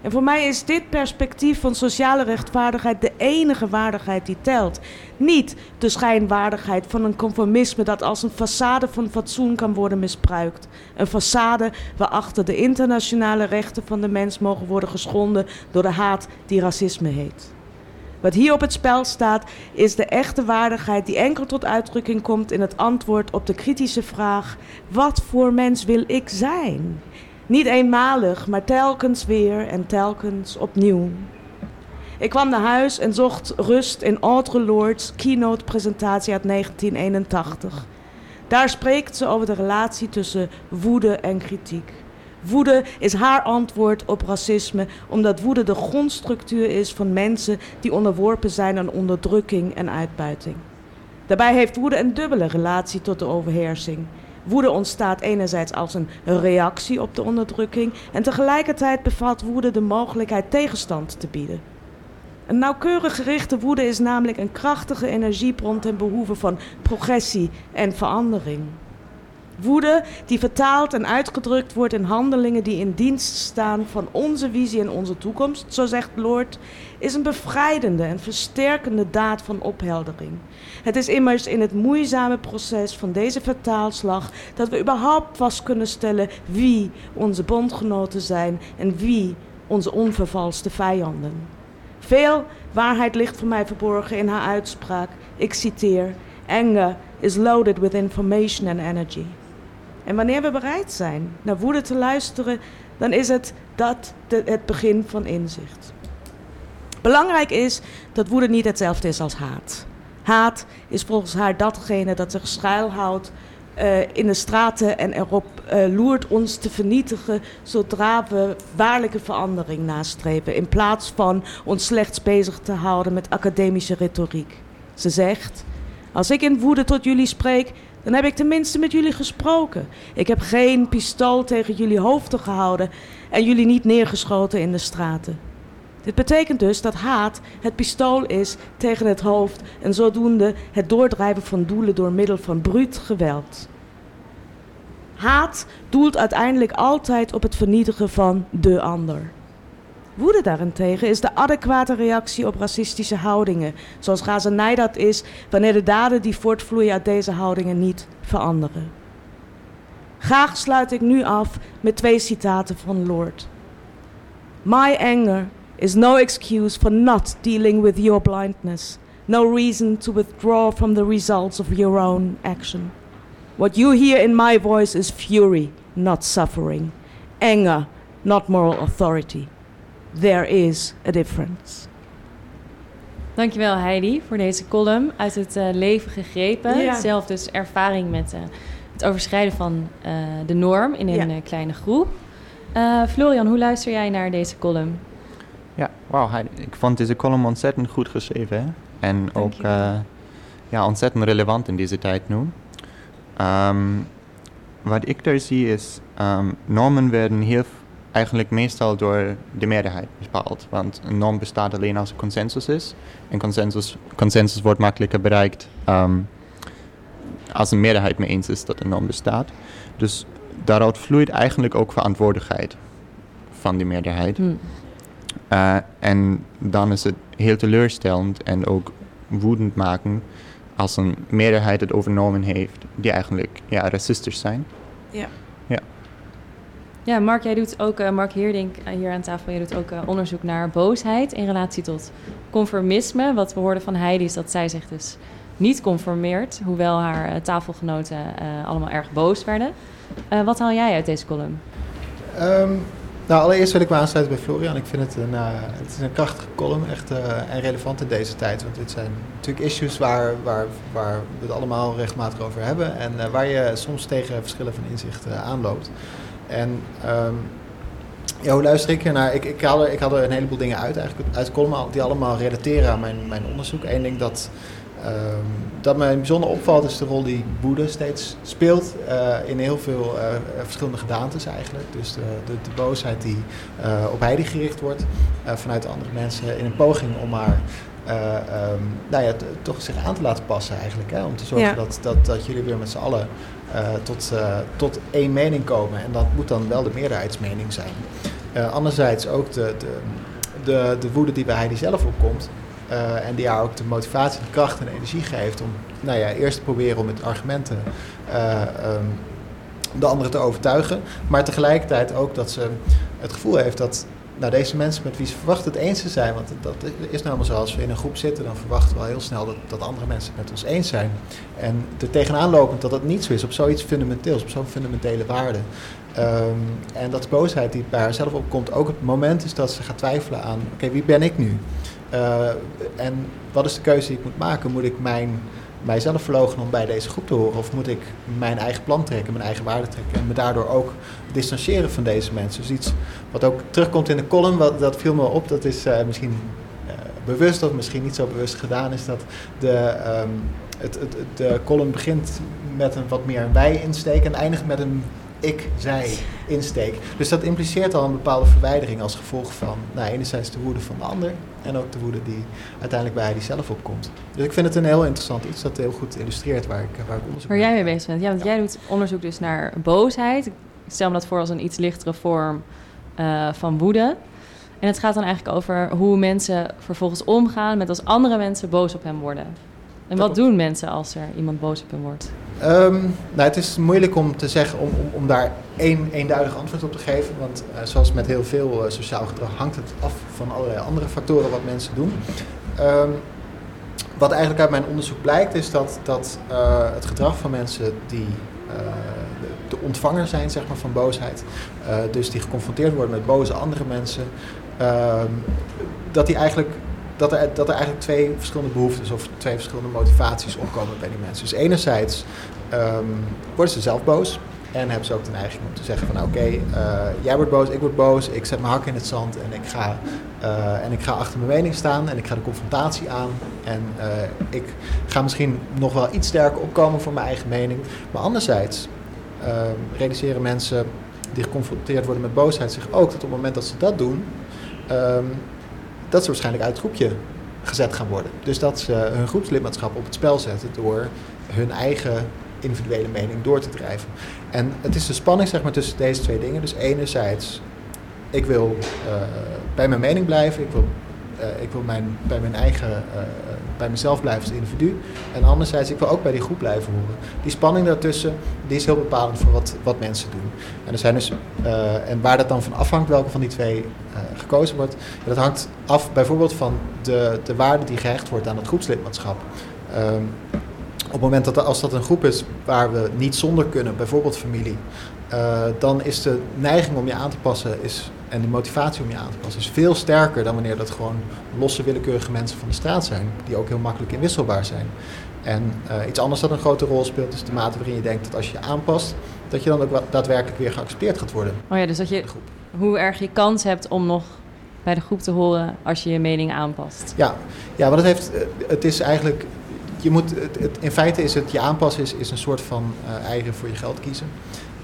En voor mij is dit perspectief van sociale rechtvaardigheid de enige waardigheid die telt. Niet de schijnwaardigheid van een conformisme dat als een façade van fatsoen kan worden misbruikt. Een façade waarachter de internationale rechten van de mens mogen worden geschonden door de haat die racisme heet. Wat hier op het spel staat, is de echte waardigheid die enkel tot uitdrukking komt in het antwoord op de kritische vraag: wat voor mens wil ik zijn? Niet eenmalig, maar telkens weer en telkens opnieuw. Ik kwam naar huis en zocht rust in Audre Lorde's keynote-presentatie uit 1981. Daar spreekt ze over de relatie tussen woede en kritiek. Woede is haar antwoord op racisme, omdat woede de grondstructuur is van mensen die onderworpen zijn aan onderdrukking en uitbuiting. Daarbij heeft woede een dubbele relatie tot de overheersing. Woede ontstaat enerzijds als een reactie op de onderdrukking en tegelijkertijd bevat woede de mogelijkheid tegenstand te bieden. Een nauwkeurig gerichte woede is namelijk een krachtige energiebron ten behoeve van progressie en verandering. Woede die vertaald en uitgedrukt wordt in handelingen die in dienst staan van onze visie en onze toekomst, zo zegt Lord, is een bevrijdende en versterkende daad van opheldering. Het is immers in het moeizame proces van deze vertaalslag dat we überhaupt vast kunnen stellen wie onze bondgenoten zijn en wie onze onvervalste vijanden. Veel waarheid ligt voor mij verborgen in haar uitspraak. Ik citeer: Anger is loaded with information and energy. En wanneer we bereid zijn naar woede te luisteren, dan is het dat het begin van inzicht. Belangrijk is dat woede niet hetzelfde is als haat. Haat is volgens haar datgene dat zich schuilhoudt uh, in de straten en erop uh, loert ons te vernietigen zodra we waarlijke verandering nastreven, in plaats van ons slechts bezig te houden met academische retoriek. Ze zegt: Als ik in woede tot jullie spreek, dan heb ik tenminste met jullie gesproken. Ik heb geen pistool tegen jullie hoofden gehouden en jullie niet neergeschoten in de straten. Dit betekent dus dat haat het pistool is tegen het hoofd en zodoende het doordrijven van doelen door middel van bruut geweld. Haat doelt uiteindelijk altijd op het vernietigen van de ander. Woede daarentegen is de adequate reactie op racistische houdingen, zoals razernij dat is wanneer de daden die voortvloeien uit deze houdingen niet veranderen. Graag sluit ik nu af met twee citaten van Lord. My anger is no excuse for not dealing with your blindness, no reason to withdraw from the results of your own action. What you hear in my voice is fury, not suffering, anger, not moral authority. There is a difference. Dankjewel Heidi voor deze column uit het uh, leven gegrepen. Ja. Zelf dus ervaring met uh, het overschrijden van uh, de norm in een Ja. kleine groep. Florian, hoe luister jij naar deze column? Ja, wauw. Ik vond deze column ontzettend goed geschreven. Hè? En ook eh, ja, ontzettend relevant in deze tijd nu. Ehm, wat ik daar zie is, ehm, normen werden heel eigenlijk meestal door de meerderheid bepaald. Want een norm bestaat alleen als er consensus is. En consensus, consensus wordt makkelijker bereikt ehm, als een meerderheid mee eens is dat een norm bestaat. Dus daaruit vloeit eigenlijk ook verantwoordelijkheid van die meerderheid. Hm. Uh, en dan is het heel teleurstellend en ook woedend maken als een meerderheid het overnomen heeft die eigenlijk ja, racistisch zijn. Ja. Ja. Ja, Mark, jij doet ook, eh, Mark Heerdink eh, hier aan tafel, jij doet ook eh, onderzoek naar boosheid in relatie tot conformisme. Wat we hoorden van Heidi is dat zij zich dus niet conformeert, hoewel haar eh, tafelgenoten eh, allemaal erg boos werden. Eh, wat haal jij uit deze column? Ehm, nou, allereerst wil ik me aansluiten bij Florian. Ik vind het een, eh, het is een krachtige column, echt eh, en relevant in deze tijd. Want dit zijn natuurlijk issues waar, waar, waar we het allemaal regelmatig over hebben. En eh, waar je soms tegen verschillen van inzicht aanloopt. En ehm, ja, luister ik ernaar? Ik, ik, haal er, ik haal er een heleboel dingen uit, eigenlijk uit column, die allemaal relateren aan mijn, mijn onderzoek. Eén ding dat, dat mij bijzonder opvalt, is de rol die woede steeds speelt eh, in heel veel eh, verschillende gedaantes eigenlijk. Dus de, de, de boosheid die eh, op Heidi gericht wordt vanuit andere mensen in een poging om haar eh, ehm, nou ja, toch zich aan te laten passen eigenlijk. Hè? Om te zorgen Ja. dat, dat, dat jullie weer met z'n allen tot, tot één mening komen. En dat moet dan wel de meerderheidsmening zijn. Anderzijds ook de, de, de, de woede die bij Heidi zelf opkomt. Eh, en die haar ook de motivatie, de kracht en energie geeft om nou ja, eerst te proberen om met argumenten eh, ehm, de anderen te overtuigen. Maar tegelijkertijd ook dat ze het gevoel heeft dat nou, deze mensen met wie ze verwacht het eens te zijn. Want dat is nou maar zo, als we in een groep zitten, dan verwachten we al heel snel dat, dat andere mensen het met ons eens zijn. En er tegenaan lopend dat dat niet zo is, op zoiets fundamenteels, op zo'n fundamentele waarde. Ehm, en dat de boosheid die bij haarzelf opkomt ook het moment is dat ze gaat twijfelen aan, oké, wie ben ik nu? Eh, en wat is de keuze die ik moet maken? Moet ik mijn, mijzelf verloochenen om bij deze groep te horen? Of moet ik mijn eigen plan trekken, mijn eigen waarde trekken en me daardoor ook distancieren van deze mensen? Dus iets wat ook terugkomt in de column, wat, dat viel me op, dat is eh, misschien eh, bewust of misschien niet zo bewust gedaan, is dat de, ehm, het, het- de column begint met een wat meer een wij-insteek en eindigt met een ik-zij-insteek. Dus dat impliceert al een bepaalde verwijdering als gevolg van nou, enerzijds de woede van de ander en ook de woede die uiteindelijk bij die zelf opkomt. Dus ik vind het een heel interessant iets dat heel goed illustreert waar ik, waar ik onderzoek Waar jij mee bezig bent. Ja, want jij doet onderzoek dus naar boosheid. Ik stel me dat voor als een iets lichtere vorm eh, van woede. En het gaat dan eigenlijk over hoe mensen vervolgens omgaan met als andere mensen boos op hem worden. En wat doen mensen als er iemand boos op hem wordt? Ehm, nou, het is moeilijk om te zeggen, om, om, daar één eenduidig antwoord op te geven. Want eh, zoals met heel veel eh, sociaal gedrag hangt het af van allerlei andere factoren wat mensen doen. Ehm, wat eigenlijk uit mijn onderzoek blijkt is dat, dat eh, het gedrag van mensen die de, ontvanger zijn zeg maar, van boosheid, dus die geconfronteerd worden met boze andere mensen, ehm, dat, die eigenlijk, dat, er, dat er eigenlijk twee verschillende behoeftes of twee verschillende motivaties opkomen bij die mensen. Dus enerzijds ehm, worden ze zelf boos. En hebben ze ook de neiging om te zeggen van oké, eh, jij wordt boos, ik word boos, ik zet mijn hak in het zand en ik ga, eh, en ik ga achter mijn mening staan en ik ga de confrontatie aan. En eh, ik ga misschien nog wel iets sterker opkomen voor mijn eigen mening. Maar anderzijds ehm, realiseren mensen die geconfronteerd worden met boosheid zich ook dat op het moment dat ze dat doen, ehm, dat ze waarschijnlijk uit het groepje gezet gaan worden. Dus dat ze hun groepslidmaatschap op het spel zetten door hun eigen individuele mening door te drijven. En het is de spanning zeg maar, tussen deze twee dingen. Dus enerzijds, ik wil eh, bij mijn mening blijven, ik wil, eh, ik wil mijn, bij mijn eigen, eh, bij mezelf blijven als individu. En anderzijds, ik wil ook bij die groep blijven horen. Die spanning daartussen, die is heel bepalend voor wat, wat mensen doen. En, er zijn dus, en waar dat dan van afhangt, welke van die twee gekozen wordt, dat hangt af bijvoorbeeld van de, de waarde die gehecht wordt aan het groepslidmaatschap. Ehm, op het moment dat als dat een groep is waar we niet zonder kunnen, bijvoorbeeld familie, uh, dan is de neiging om je aan te passen is, en de motivatie om je aan te passen is veel sterker dan wanneer dat gewoon losse willekeurige mensen van de straat zijn, die ook heel makkelijk inwisselbaar zijn. En uh, iets anders dat een grote rol speelt is de mate waarin je denkt dat als je je aanpast, dat je dan ook daadwerkelijk weer geaccepteerd gaat worden. Oh ja, dus dat je hoe erg je kans hebt om nog bij de groep te horen als je je mening aanpast. Ja, ja want het, heeft, eh, het is eigenlijk je moet, het, in feite is het je aanpassen is, is een soort van uh, eieren voor je geld kiezen.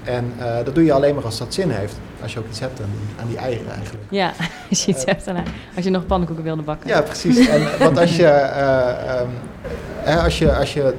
En uh, dat doe je alleen maar als dat zin heeft. Als je ook iets hebt aan die, aan die eieren eigenlijk. Ja, als je iets hebt aan Als je nog pannenkoeken wilde bakken. Ja, precies. En, want als je, uh, um, als je, als je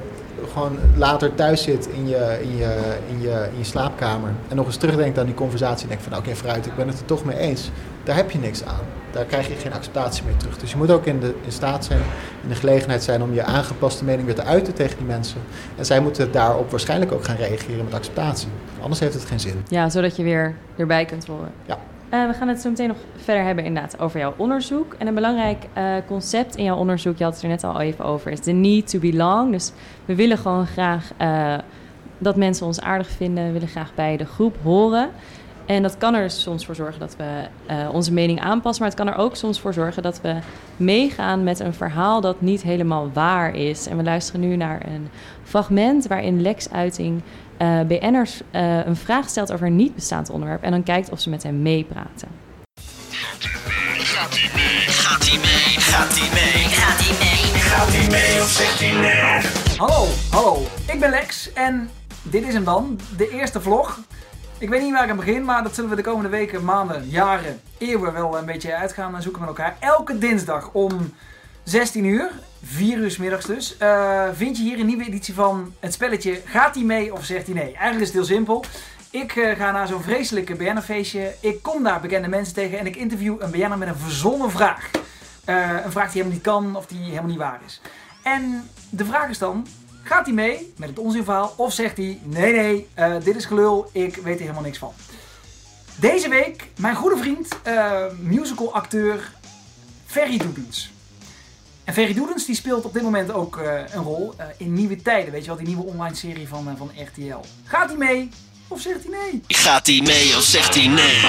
gewoon later thuis zit in je, in je, in je, in je slaapkamer... en nog eens terugdenkt aan die conversatie en denkt van... oké, okay, vooruit, ik ben het er toch mee eens. Daar heb je niks aan daar krijg je geen acceptatie meer terug. Dus je moet ook in, de, in staat zijn, in de gelegenheid zijn om je aangepaste mening weer te uiten tegen die mensen. En zij moeten daarop waarschijnlijk ook gaan reageren met acceptatie. Anders heeft het geen zin. Ja, zodat je weer erbij kunt horen. Ja. Uh, we gaan het zo meteen nog verder hebben inderdaad over jouw onderzoek. En een belangrijk uh, concept in jouw onderzoek, je had het er net al even over, is de need to belong. Dus we willen gewoon graag uh, dat mensen ons aardig vinden, we willen graag bij de groep horen. En dat kan er soms voor zorgen dat we uh, onze mening aanpassen, maar het kan er ook soms voor zorgen dat we meegaan met een verhaal dat niet helemaal waar is. En we luisteren nu naar een fragment waarin Lex Uiting uh, BN'ers uh, een vraag stelt over een niet bestaand onderwerp en dan kijkt of ze met hem meepraten. Gaat hij mee? Gaat hij mee? Gaat hij mee? Gaat hij mee? Gaat hij mee of hij nee? Hallo, hallo. Ik ben Lex en dit is hem dan, de eerste vlog. Ik weet niet waar ik aan begin, maar dat zullen we de komende weken, maanden, jaren, eeuwen wel een beetje uitgaan en zoeken met elkaar. Elke dinsdag om 16 uur, 4 uur middags dus, uh, vind je hier een nieuwe editie van het spelletje Gaat hij mee of zegt hij nee? Eigenlijk is het heel simpel. Ik uh, ga naar zo'n vreselijke BN'er-feestje. Ik kom daar bekende mensen tegen en ik interview een BN'er met een verzonnen vraag. Uh, een vraag die helemaal niet kan of die helemaal niet waar is. En de vraag is dan, Gaat hij mee met het onzinverhaal of zegt hij: nee, nee, uh, dit is gelul, ik weet er helemaal niks van. Deze week mijn goede vriend, uh, musicalacteur Ferry Doedens. En Ferry Doedens die speelt op dit moment ook uh, een rol in Nieuwe Tijden. Weet je wel, die nieuwe online serie van, van RTL. Gaat hij mee of zegt hij nee? Gaat hij mee of zegt hij nee?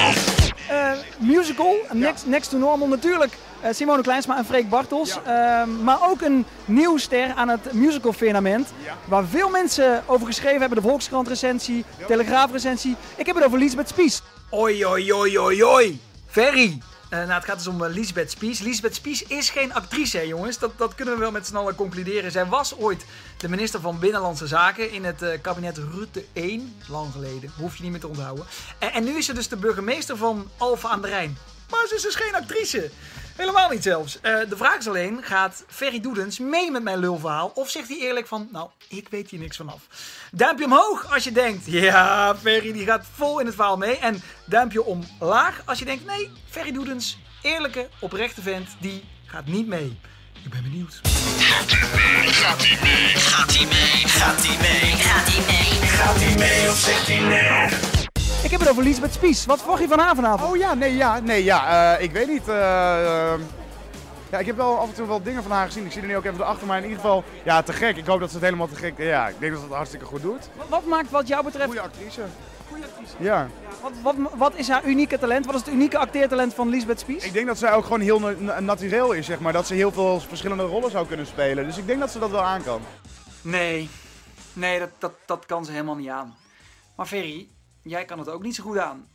musical, next, next to normal natuurlijk. Uh, Simone Kleinsma en Freek Bartels. Ja. Uh, maar ook een nieuw ster aan het musical firmament. Ja. Waar veel mensen over geschreven hebben. De Volkskrant recensie, ja. Telegraaf recensie. Ik heb het over Lisbeth Spies. Oi, oi, oi, oi, oi. Ferry. Uh, nou, het gaat dus om uh, Lisbeth Spies. Lisbeth Spies is geen actrice, hè, jongens. Dat, dat kunnen we wel met z'n allen concluderen. Zij was ooit de minister van Binnenlandse Zaken in het uh, kabinet Rutte 1. Lang geleden, hoef je niet meer te onthouden. En, en nu is ze dus de burgemeester van Alphen aan de Rijn. Maar ze is dus geen actrice. Helemaal niet zelfs. Uh, de vraag is alleen, gaat Ferry Doedens mee met mijn lulverhaal? Of zegt hij eerlijk van, nou, ik weet hier niks vanaf. Duimpje omhoog als je denkt, ja, Ferry die gaat vol in het verhaal mee. En duimpje omlaag als je denkt, nee, Ferry Doedens, eerlijke, oprechte vent, die gaat niet mee. Ik ben benieuwd. Gaat hij mee? Gaat hij mee? Gaat hij mee? Gaat hij mee? Gaat hij mee? Gaat hij mee of zegt hij nee? Ik heb het over Lisbeth Spies. Wat verwacht je van haar vanavond? Oh ja, nee, ja, nee, ja. Uh, ik weet niet. Uh, uh, ja, ik heb wel af en toe wel dingen van haar gezien. Ik zie er nu ook even erachter, maar in ieder geval, ja, te gek. Ik hoop dat ze het helemaal te gek. Ja, ik denk dat ze het hartstikke goed doet. Wat, wat maakt wat jou betreft. Goede actrice. Goede actrice. Ja. ja wat, wat, wat, is haar unieke talent? Wat is het unieke acteertalent van Lisbeth Spies? Ik denk dat zij ook gewoon heel natuurlijk is, zeg maar. Dat ze heel veel verschillende rollen zou kunnen spelen. Dus ik denk dat ze dat wel aan kan. Nee, nee, dat, dat, dat kan ze helemaal niet aan. Maar Ferry, jij kan het ook niet zo goed aan.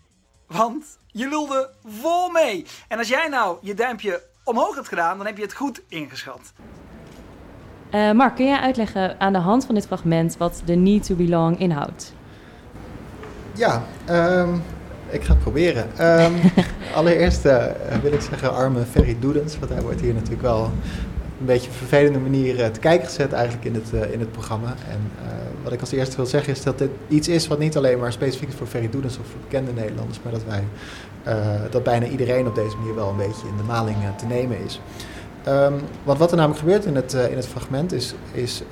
Want je lulde vol mee. En als jij nou je duimpje omhoog hebt gedaan, dan heb je het goed ingeschat. Eh, Mark, kun jij uitleggen aan de hand van dit fragment wat de Need to Belong inhoudt? Ja, ehm, ik ga het proberen. Ehm, allereerst eh, wil ik zeggen arme Ferry Doedens, want hij wordt hier natuurlijk wel een beetje vervelende manier eh, te kijken gezet eigenlijk in het, eh, in het programma. En eh, wat ik als eerste wil zeggen is dat dit iets is wat niet alleen maar specifiek is voor Ferry Doedens of voor bekende Nederlanders, maar dat wij, dat bijna iedereen op deze manier wel een beetje in de maling te nemen is. Ehm, want wat er namelijk gebeurt in het, in het fragment is, is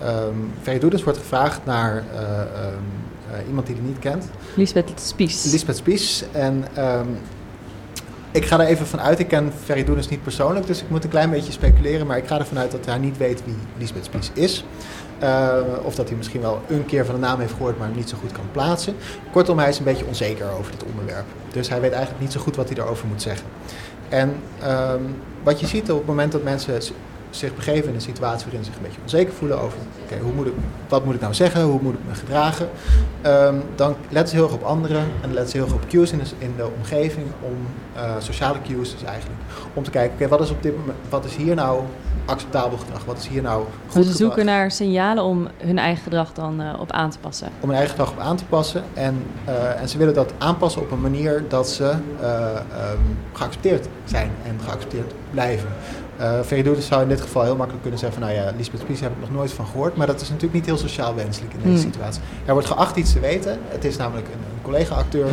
Ferry Doedens wordt gevraagd naar eh, ehm, eh, iemand die hij niet kent. Lisbeth Spies. Lisbeth Spies. En ik ga er even vanuit, ik ken Ferry Doedens niet persoonlijk, dus ik moet een klein beetje speculeren. Maar ik ga ervan uit dat hij niet weet wie Lisbeth Spies is. Eh, of dat hij misschien wel een keer van de naam heeft gehoord, maar hem niet zo goed kan plaatsen. Kortom, hij is een beetje onzeker over dit onderwerp. Dus hij weet eigenlijk niet zo goed wat hij erover moet zeggen. En ehm, wat je ziet op het moment dat mensen zich begeven in een situatie waarin ze zich een beetje onzeker voelen over, oké, hoe moet ik, wat moet ik nou zeggen, hoe moet ik me gedragen, Ehm, dan letten ze heel erg op anderen en letten ze heel erg op cues in de, in de omgeving, om eh, sociale cues dus eigenlijk, om te kijken, oké, wat is op dit moment, wat is hier nou acceptabel gedrag, wat is hier nou goed Dus ze gedrag? zoeken naar signalen om hun eigen gedrag dan eh, op aan te passen. om hun eigen gedrag op aan te passen. En, eh, en ze willen dat aanpassen op een manier dat ze eh, ehm, geaccepteerd zijn en geaccepteerd blijven. Uh, zou in dit geval heel makkelijk kunnen zeggen van... nou ja, Lisbeth Spies heb ik nog nooit van gehoord... maar dat is natuurlijk niet heel sociaal wenselijk in deze Hmm. situatie. Hij wordt geacht iets te weten. Het is namelijk een, een collega-acteur.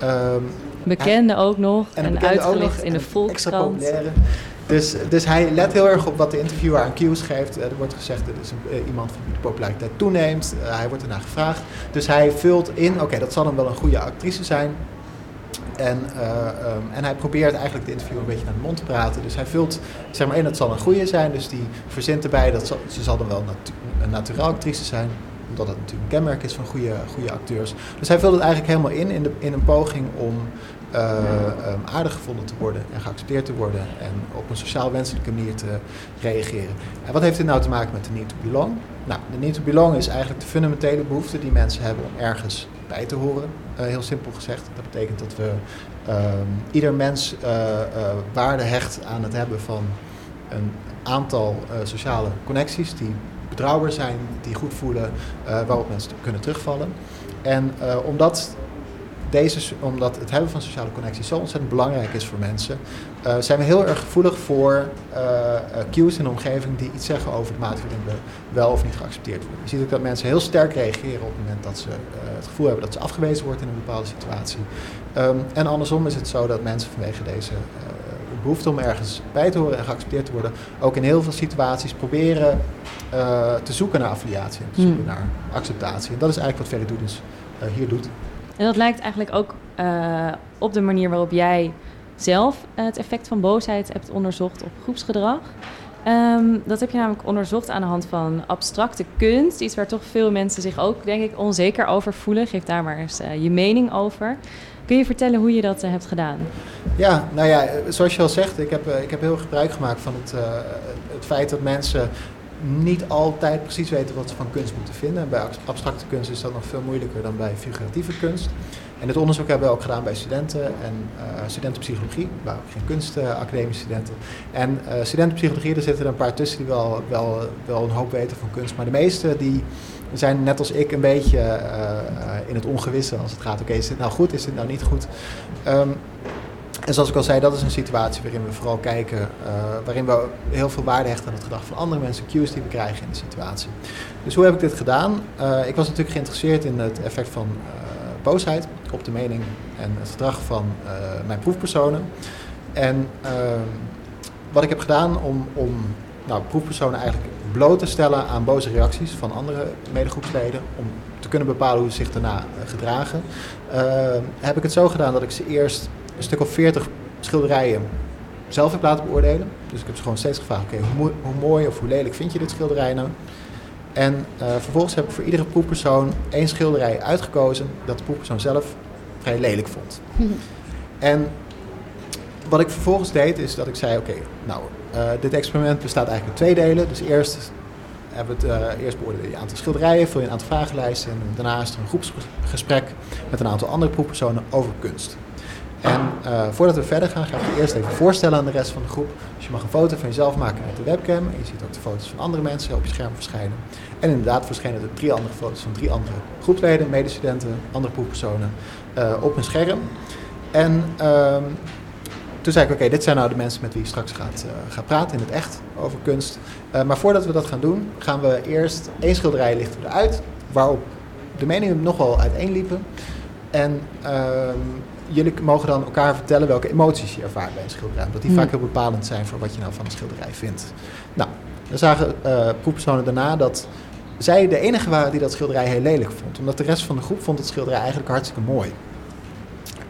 Ehm, Bekende ook nog en, uitgelicht nog in de en Volkskrant. Dus, dus hij let heel erg op wat de interviewer aan cues geeft. Eh, er wordt gezegd, dat is een, eh, iemand die de populariteit toeneemt. Hij wordt ernaar gevraagd. Dus hij vult in, oké, dat zal dan wel een goede actrice zijn. En, eh, ehm, en hij probeert eigenlijk de interviewer een beetje naar de mond te praten. Dus hij vult, zeg maar, één, dat zal een goede zijn. Dus die verzint erbij, dat ze zal dan wel een naturel actrice zijn. Omdat het natuurlijk een kenmerk is van goede, goede acteurs. Dus hij vult het eigenlijk helemaal in, in, de, in een poging om eh, ehm, aardig gevonden te worden en geaccepteerd te worden. En op een sociaal wenselijke manier te reageren. En wat heeft dit nou te maken met de need to belong? Nou, de need to belong is eigenlijk de fundamentele behoefte die mensen hebben om ergens bij te horen. Eh, heel simpel gezegd. Dat betekent dat we ehm, ieder mens eh, waarde hecht aan het hebben van een aantal sociale connecties die betrouwbaar zijn, die goed voelen, waarop mensen kunnen terugvallen. En omdat, deze, omdat het hebben van sociale connecties zo ontzettend belangrijk is voor mensen, eh, zijn we heel erg gevoelig voor eh, eh, cues in de omgeving die iets zeggen over de mate waarin we wel of niet geaccepteerd worden. Je ziet ook dat mensen heel sterk reageren op het moment dat ze het gevoel hebben dat ze afgewezen wordt in een bepaalde situatie. Ehm, en andersom is het zo dat mensen vanwege deze eh, behoefte om ergens bij te horen en geaccepteerd te worden, ook in heel veel situaties proberen te zoeken naar affiliatie en te Hmm. zoeken naar acceptatie. En dat is eigenlijk wat Ferry Doedens hier doet. En dat lijkt eigenlijk ook eh, op de manier waarop jij zelf het effect van boosheid hebt onderzocht op groepsgedrag. Ehm, dat heb je namelijk onderzocht aan de hand van abstracte kunst. Iets waar toch veel mensen zich ook, denk ik, onzeker over voelen. Geef daar maar eens eh, je mening over. Kun je vertellen hoe je dat eh, hebt gedaan? Ja, nou ja, eh, zoals je al zegt, ik heb, eh, ik heb heel gebruik gemaakt van het, eh, het feit dat mensen niet altijd precies weten wat ze van kunst moeten vinden. En bij abs- abstracte kunst is dat nog veel moeilijker dan bij figuratieve kunst. En dit onderzoek hebben we ook gedaan bij studenten en eh studenten psychologie, maar ook geen kunstacademische studenten. En eh studenten psychologie, er zitten er een paar tussen die wel, wel, wel een hoop weten van kunst. Maar de meeste die zijn net als ik een beetje eh, in het ongewisse als het gaat. Oké, is dit nou goed, is dit nou niet goed? Ehm, en zoals ik al zei, dat is een situatie waarin we vooral kijken, eh, waarin we heel veel waarde hechten aan het gedrag van andere mensen, cues die we krijgen in de situatie. Dus hoe heb ik dit gedaan? Eh, ik was natuurlijk geïnteresseerd in het effect van eh, boosheid op de mening en het gedrag van mijn proefpersonen. En ehm, wat ik heb gedaan om, om nou, proefpersonen eigenlijk bloot te stellen aan boze reacties van andere medegroepsleden, om te kunnen bepalen hoe ze zich daarna gedragen, heb ik het zo gedaan dat ik ze eerst een stuk of veertig schilderijen zelf heb laten beoordelen. Dus ik heb ze gewoon steeds gevraagd, oké, hoe, mooi- hoe mooi of hoe lelijk vind je dit schilderij nou? En eh, vervolgens heb ik voor iedere proefpersoon één schilderij uitgekozen dat de proefpersoon zelf vrij lelijk vond. En wat ik vervolgens deed is dat ik zei, oké, nou, eh, dit experiment bestaat eigenlijk uit twee delen. Dus eerst hebben we het eh, eerst beoordeeld je aantal schilderijen, vul je een aantal vragenlijsten en daarna is er een groepsgesprek met een aantal andere proefpersonen over kunst. En eh, voordat we verder gaan, ga ik je eerst even voorstellen aan de rest van de groep. Dus je mag een foto van jezelf maken met de webcam. En je ziet ook de foto's van andere mensen op je scherm verschijnen. En inderdaad verschijnen er drie andere foto's van drie andere groepsleden, medestudenten, andere proefpersonen eh, op hun scherm. En ehm, toen zei ik, oké, dit zijn nou de mensen met wie je straks gaat, eh, gaat praten in het echt over kunst. Maar voordat we dat gaan doen, gaan we eerst één schilderij lichten eruit, waarop de meningen nogal uiteenliepen. En ehm, jullie mogen dan elkaar vertellen welke emoties je ervaart bij een schilderij. Omdat die Hmm. vaak heel bepalend zijn voor wat je nou van een schilderij vindt. Nou, we zagen proefpersonen daarna dat zij de enige waren die dat schilderij heel lelijk vond. Omdat de rest van de groep vond het schilderij eigenlijk hartstikke mooi.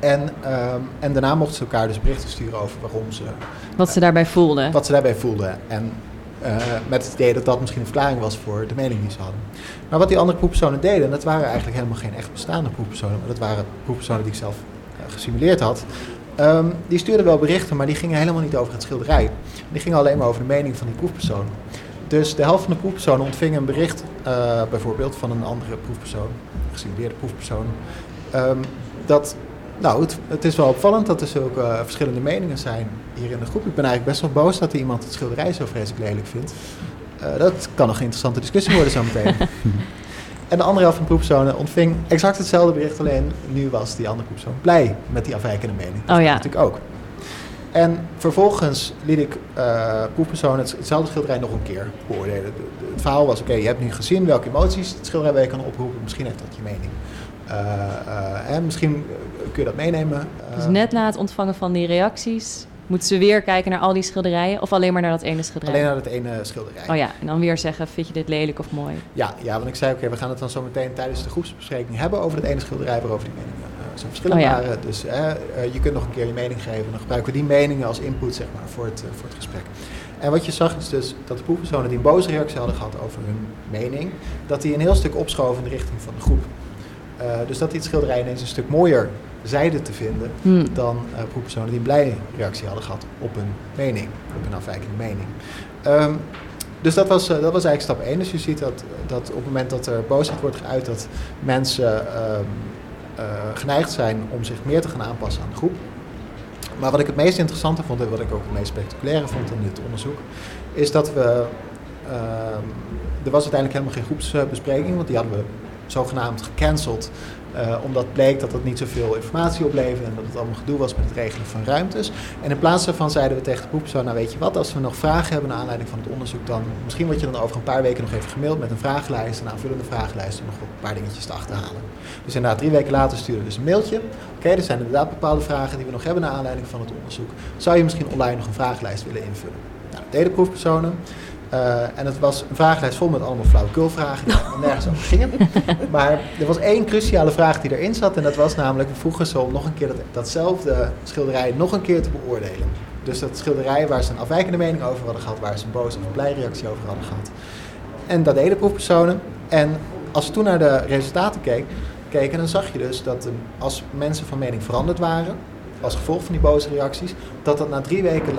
En, ehm, en daarna mochten ze elkaar dus berichten sturen over waarom ze... Wat ze daarbij voelden. Wat ze daarbij voelden. En eh, met het idee dat dat misschien een verklaring was voor de mening die ze hadden. Maar wat die andere proefpersonen deden, en dat waren eigenlijk helemaal geen echt bestaande proefpersonen, maar dat waren proefpersonen die ik zelf gesimuleerd had. ehm, die stuurden wel berichten, maar die gingen helemaal niet over het schilderij. Die gingen alleen maar over de mening van die proefpersoon. Dus de helft van de proefpersonen ontving een bericht, eh, bijvoorbeeld van een andere proefpersoon, gesimuleerde proefpersoon, ehm, dat nou, het, het is wel opvallend dat er zulke eh, verschillende meningen zijn hier in de groep. Ik ben eigenlijk best wel boos dat er iemand het schilderij zo vreselijk lelijk vindt. Eh, dat kan nog een interessante discussie worden zometeen. en de andere helft van de proefpersonen ontving exact hetzelfde bericht, alleen nu was die andere proefpersoon blij met die afwijkende mening. Dat Oh ja. natuurlijk ook. En vervolgens liet ik eh proefpersonen het, hetzelfde schilderij nog een keer beoordelen. De- de- het verhaal was, oké, je hebt nu gezien welke emoties het schilderij bij je kan oproepen. Misschien heeft dat je mening. Eh, eh, en misschien eh, kun je dat meenemen. eh, Dus net na het ontvangen van die reacties, moeten ze weer kijken naar al die schilderijen of alleen maar naar dat ene schilderij? alleen naar het ene schilderij. Oh ja, en dan weer zeggen, vind je dit lelijk of mooi? Ja, ja, want ik zei, oké, we gaan het dan zo meteen tijdens de groepsbespreking hebben over het ene schilderij waarover die meningen eh, zo verschillend Oh ja. waren. Dus eh, je kunt nog een keer je mening geven. Dan gebruiken we die meningen als input zeg maar, voor, het, eh, voor het gesprek. En wat je zag is dus dat de proefpersonen die een boze reactie hadden gehad over hun mening, dat die een heel stuk opschoven in de richting van de groep. Dus dat die het schilderij ineens een stuk mooier zeiden te vinden Hmm. dan eh proefpersonen die een blije reactie hadden gehad op hun mening, op hun afwijkende mening. Ehm, dus dat was, eh, dat was eigenlijk stap 1. Dus je ziet dat, dat op het moment dat er boosheid wordt geuit, dat mensen ehm, eh, geneigd zijn om zich meer te gaan aanpassen aan de groep. Maar wat ik het meest interessante vond en wat ik ook het meest spectaculaire vond in dit onderzoek, is dat we. ehm, er was uiteindelijk helemaal geen groepsbespreking, want die hadden we zogenaamd gecanceld. Eh, omdat bleek dat het niet zoveel informatie opleverde en dat het allemaal gedoe was met het regelen van ruimtes. En in plaats daarvan zeiden we tegen de proefpersoon, nou weet je wat, als we nog vragen hebben naar aanleiding van het onderzoek, dan misschien word je dan over een paar weken nog even gemaild met een vragenlijst, een aanvullende vragenlijst om nog een paar dingetjes te achterhalen. Dus inderdaad, drie weken later sturen we dus een mailtje. Oké, er zijn inderdaad bepaalde vragen die we nog hebben naar aanleiding van het onderzoek. Zou je misschien online nog een vragenlijst willen invullen? Nou, dat deden proefpersonen. Eh, en het was een vragenlijst vol met allemaal flauwekulvragen die nergens over gingen. Maar er was één cruciale vraag die erin zat. En dat was namelijk, we vroegen ze om nog een keer dat, datzelfde schilderij nog een keer te beoordelen. Dus dat schilderij waar ze een afwijkende mening over hadden gehad, waar ze een boze of een blij reactie over hadden gehad. En dat deden proefpersonen. En als we toen naar de resultaten keek, keken, dan zag je dus dat eh, als mensen van mening veranderd waren, als gevolg van die boze reacties, dat dat na drie weken,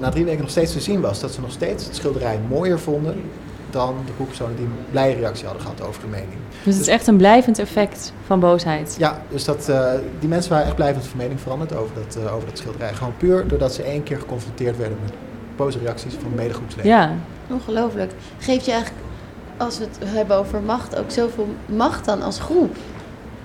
na drie weken nog steeds te zien was. Dat ze nog steeds het schilderij mooier vonden dan de proefpersonen die een blije reactie hadden gehad over de mening. Dus het is echt een blijvend effect van boosheid. Ja, dus dat, eh, die mensen waren echt blijvend van mening veranderd over dat, eh, over dat schilderij. Gewoon puur doordat ze één keer geconfronteerd werden met boze reacties van medegroepsleden. Ja. Ongelooflijk. Geeft je eigenlijk, als we het hebben over macht, ook zoveel macht dan als groep.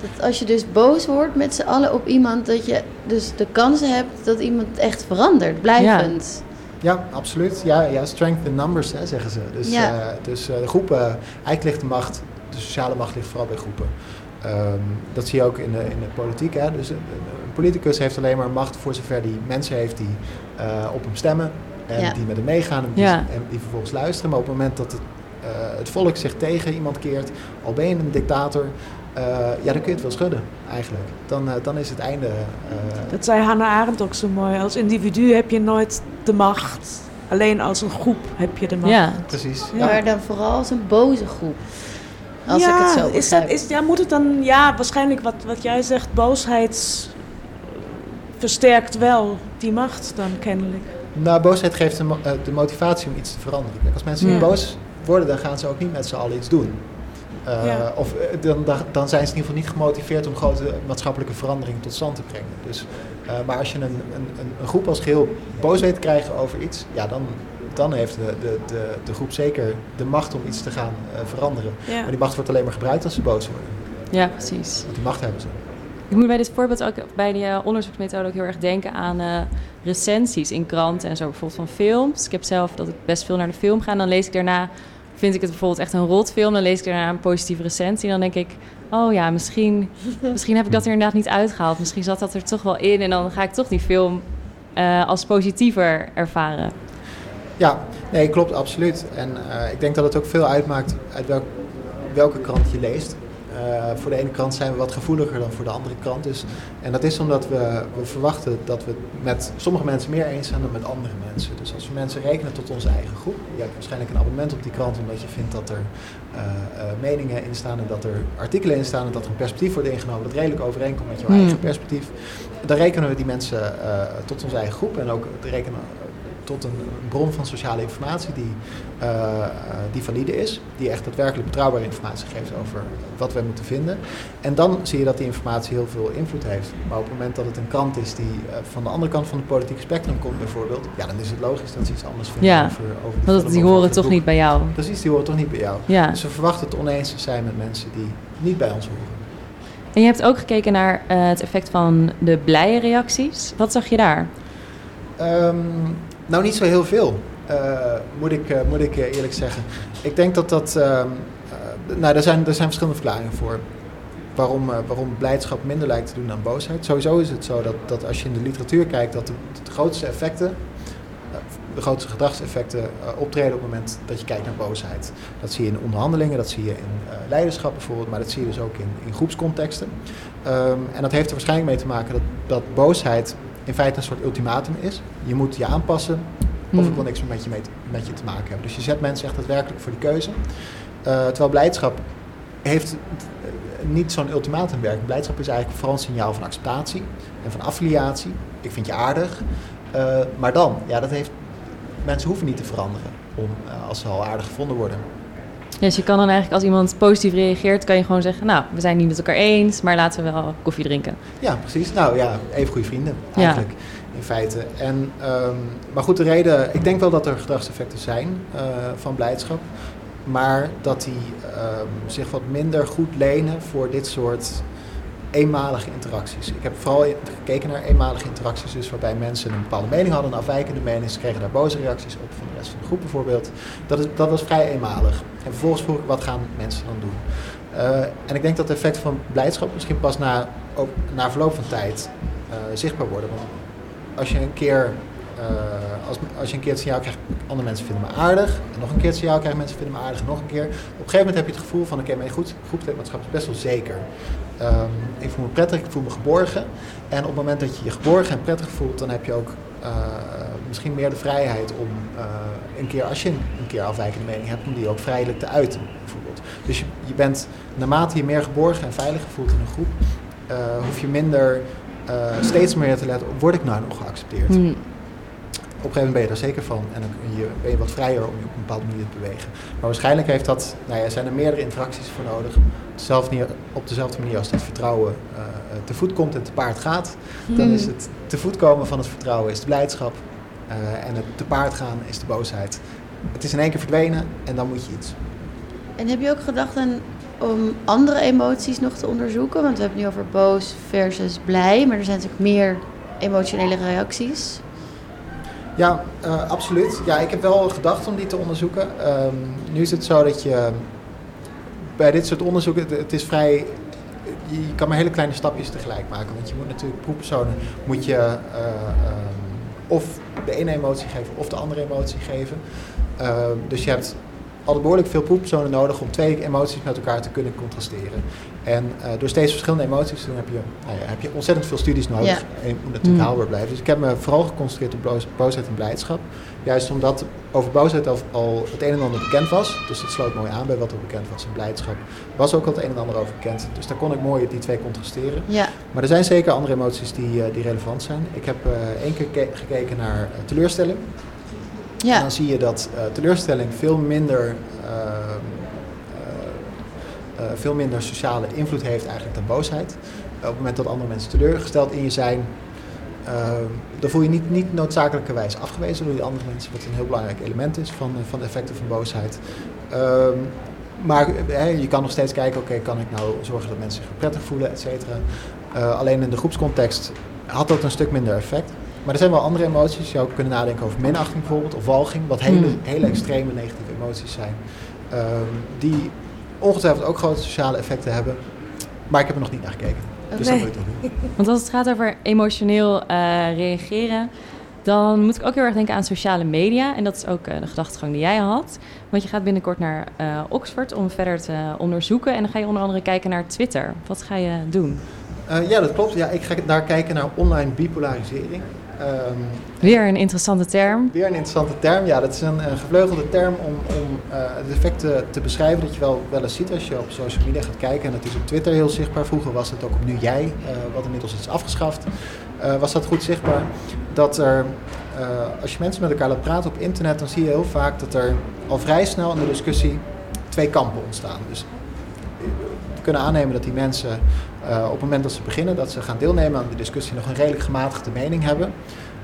Dat als je dus boos wordt met z'n allen op iemand, dat je dus de kans hebt dat iemand echt verandert, blijvend. Ja, absoluut. Ja, ja strength in numbers, hè, zeggen ze. Dus, Ja. eh, dus eh, de groepen, eigenlijk ligt de macht, de sociale macht ligt vooral bij groepen. Ehm, dat zie je ook in de, in de politiek. Hè. Dus een, een politicus heeft alleen maar macht voor zover die mensen heeft die eh, op hem stemmen. En Ja. die met hem meegaan en die, Ja. en die vervolgens luisteren. Maar op het moment dat het, eh, het volk zich tegen iemand keert, al ben je een dictator, eh, ja, dan kun je het wel schudden eigenlijk. Dan, eh, dan is het einde. eh, Dat zei Hannah Arendt ook zo mooi. Als individu heb je nooit de macht. Alleen als een groep heb je de macht. Ja. precies. Maar dan vooral als een boze groep. Als ja, ik het zo is dat, is, ja, moet het dan... Ja, waarschijnlijk wat, wat jij zegt, boosheid versterkt wel die macht dan kennelijk. Nou, boosheid geeft de, de motivatie om iets te veranderen. Kijk, als mensen Ja. boos worden, dan gaan ze ook niet met z'n allen iets doen. Uh, Ja. Of eh, dan, dan, zijn ze in ieder geval niet gemotiveerd om grote maatschappelijke veranderingen tot stand te brengen. Dus, uh, maar als je een, een, een, een groep als geheel boos weet te krijgen over iets, ja, dan, dan heeft de, de, de, de groep zeker de macht om iets te gaan uh, veranderen. Ja. Maar die macht wordt alleen maar gebruikt als ze boos worden. Ja, precies. Want die macht hebben ze. Ik moet bij dit voorbeeld ook bij die onderzoeksmethode ook heel erg denken aan recensies in kranten en zo, bijvoorbeeld van films. Ik heb zelf dat ik best veel naar de film ga en dan lees ik daarna, vind ik het bijvoorbeeld echt een rotfilm, dan lees ik daarna een positieve recensie en dan denk ik, oh ja, misschien, misschien heb ik dat er inderdaad niet uitgehaald. Misschien zat dat er toch wel in en dan ga ik toch die film uh, als positiever ervaren. Ja, nee, klopt, absoluut. En uh, ik denk dat het ook veel uitmaakt uit welk, welke krant je leest. Uh, voor de ene krant zijn we wat gevoeliger dan voor de andere krant. Dus, en dat is omdat we, we verwachten dat we het met sommige mensen meer eens zijn dan met andere mensen. Dus als we mensen rekenen tot onze eigen groep. Je hebt waarschijnlijk een abonnement op die krant omdat je vindt dat er uh, uh, meningen in staan en dat er artikelen in staan en dat er een perspectief wordt ingenomen dat redelijk overeenkomt met jouw Hmm. eigen perspectief. Dan rekenen we die mensen tot onze eigen groep en ook rekenen tot een bron van sociale informatie die, uh, uh, die valide is. Die echt daadwerkelijk betrouwbare informatie geeft over wat wij moeten vinden. En dan zie je dat die informatie heel veel invloed heeft. Maar op het moment dat het een krant is die uh, van de andere kant van het politieke spectrum komt bijvoorbeeld. Ja, dan is het logisch dat ze iets anders vinden ja, over, over de Want die horen toch niet bij jou. Precies, die horen toch niet bij jou. Ja. Dus we verwachten het oneens te zijn met mensen die niet bij ons horen. En je hebt ook gekeken naar uh, het effect van de blije reacties. Wat zag je daar? Um, nou, niet zo heel veel, uh, moet, ik, uh, moet ik eerlijk zeggen. Ik denk dat dat. Uh, nou, er zijn, er zijn verschillende verklaringen voor. Waarom, waarom blijdschap minder lijkt te doen dan boosheid. Sowieso is het zo dat, dat als je in de literatuur kijkt, dat de, grootste effecten, de grootste gedragseffecten optreden op het moment dat je kijkt naar boosheid. Dat zie je in onderhandelingen, dat zie je in leiderschap bijvoorbeeld, maar dat zie je dus ook in, in groepscontexten. Um, en dat heeft er waarschijnlijk mee te maken dat, dat boosheid in feite een soort ultimatum is. Je moet je aanpassen of Hmm. ik wil niks met je, mee met je te maken hebben. Dus je zet mensen echt daadwerkelijk voor die keuze. Uh, terwijl blijdschap heeft niet zo'n ultimatumwerking. Blijdschap is eigenlijk vooral een signaal van acceptatie en van affiliatie. Ik vind je aardig. Uh, maar dan, ja, dat heeft, mensen hoeven niet te veranderen om, uh, als ze al aardig gevonden worden. Dus je kan dan eigenlijk als iemand positief reageert, kan je gewoon zeggen, nou, we zijn het niet met elkaar eens, maar laten we wel koffie drinken. Ja, precies. Nou ja, even goede vrienden eigenlijk. Ja. In feite. En, um, maar goed, de reden, ik denk wel dat er gedragseffecten zijn uh, van blijdschap. Maar dat die um, zich wat minder goed lenen voor dit soort eenmalige interacties. Ik heb vooral gekeken naar eenmalige interacties, dus waarbij mensen een bepaalde mening hadden, een afwijkende mening, ze kregen daar boze reacties op van de rest van de groep bijvoorbeeld. Dat, is, dat was vrij eenmalig. En vervolgens vroeg ik, wat gaan mensen dan doen? Uh, en ik denk dat het effect van blijdschap misschien pas na, na verloop van tijd uh, zichtbaar worden. Want als je een keer uh, als, als je een keer het signaal krijgt, andere mensen vinden me aardig. En nog een keer het signaal krijgt, mensen vinden me aardig. En nog een keer. Op een gegeven moment heb je het gevoel van, oké, okay, mijn goed, groepslidmaatschap is best wel zeker. Um, ik voel me prettig, ik voel me geborgen. En op het moment dat je je geborgen en prettig voelt, dan heb je ook uh, misschien meer de vrijheid om uh, een keer, als je een keer afwijkende mening hebt, om die ook vrijelijk te uiten, bijvoorbeeld. Dus je, je bent, naarmate je meer geborgen en veiliger voelt in een groep, uh, hoef je minder steeds meer te letten op, word ik nou nog geaccepteerd? Hmm. Op een gegeven moment ben je daar zeker van en dan ben je, ben je wat vrijer om je op een bepaalde manier te bewegen. Maar waarschijnlijk heeft dat, nou ja, zijn er meerdere interacties voor nodig. Op dezelfde manier, op dezelfde manier als dat vertrouwen uh, te voet komt en te paard gaat, hmm. dan is het te voet komen van het vertrouwen is de blijdschap uh, en het te paard gaan is de boosheid. Het is in één keer verdwenen en dan moet je iets. En heb je ook gedacht aan om andere emoties nog te onderzoeken? Want we hebben het nu over boos versus blij, maar er zijn natuurlijk meer emotionele reacties. Ja, uh, absoluut. Ja, ik heb wel gedacht om die te onderzoeken. Um, nu is het zo dat je bij dit soort onderzoeken, het, is vrij, je kan maar hele kleine stapjes tegelijk maken. Want je moet natuurlijk proefpersonen, moet je uh, um, of de ene emotie geven of de andere emotie geven. Dus je hebt altijd behoorlijk veel proefpersonen nodig om twee emoties met elkaar te kunnen contrasteren. En uh, door steeds verschillende emoties te doen heb je, nou ja, heb je ontzettend veel studies nodig. Ja. En je moet natuurlijk mm. haalbaar blijven. Dus ik heb me vooral geconcentreerd op boos, boosheid en blijdschap. Juist omdat over boosheid al, al, het een en ander bekend was. Dus dat sloot mooi aan bij wat er bekend was. En blijdschap was ook al het een en ander over bekend. Dus daar kon ik mooi die twee contrasteren. Ja. Maar er zijn zeker andere emoties die, uh, die relevant zijn. Ik heb uh, één keer ke- gekeken naar teleurstelling. Ja. Dan zie je dat uh, teleurstelling veel minder eh, eh, veel minder sociale invloed heeft eigenlijk dan boosheid. op het moment dat andere mensen teleurgesteld in je zijn, dan voel je niet, niet noodzakelijkerwijs afgewezen door die andere mensen, wat een heel belangrijk element is van, van de effecten van boosheid. Ehm, maar je kan nog steeds kijken, oké, kan ik nou zorgen dat mensen zich prettig voelen, et cetera. Eh, alleen in de groepscontext had dat een stuk minder effect. Maar er zijn wel andere emoties. Je zou kunnen nadenken over minachting bijvoorbeeld, of walging, wat hele, Hmm. hele extreme negatieve emoties zijn. ehm, die ongetwijfeld ook grote sociale effecten hebben. Maar ik heb er nog niet naar gekeken. Dus dat moet ik nog doen. Want als het gaat over emotioneel eh, reageren, dan moet ik ook heel erg denken aan sociale media. En dat is ook eh, de gedachtegang die jij had. Want je gaat binnenkort naar eh, Oxford om verder te onderzoeken. En dan ga je onder andere kijken naar Twitter. Wat ga je doen? Ja, dat klopt. Ja, ik ga daar kijken naar online bipolarisering. Ehm, Weer een interessante term. Weer een interessante term. Ja, dat is een, een gevleugelde term om, om eh, het effect te, te beschrijven dat je wel, wel eens ziet als je op social media gaat kijken. En dat is op Twitter heel zichtbaar. Vroeger was het ook op Nu Jij, eh, wat inmiddels is afgeschaft. eh, was dat goed zichtbaar. Dat er, als je mensen met elkaar laat praten op internet, dan zie je heel vaak dat er al vrij snel in de discussie twee kampen ontstaan. Dus we kunnen aannemen dat die mensen eh, op het moment dat ze beginnen, dat ze gaan deelnemen aan de discussie, nog een redelijk gematigde mening hebben.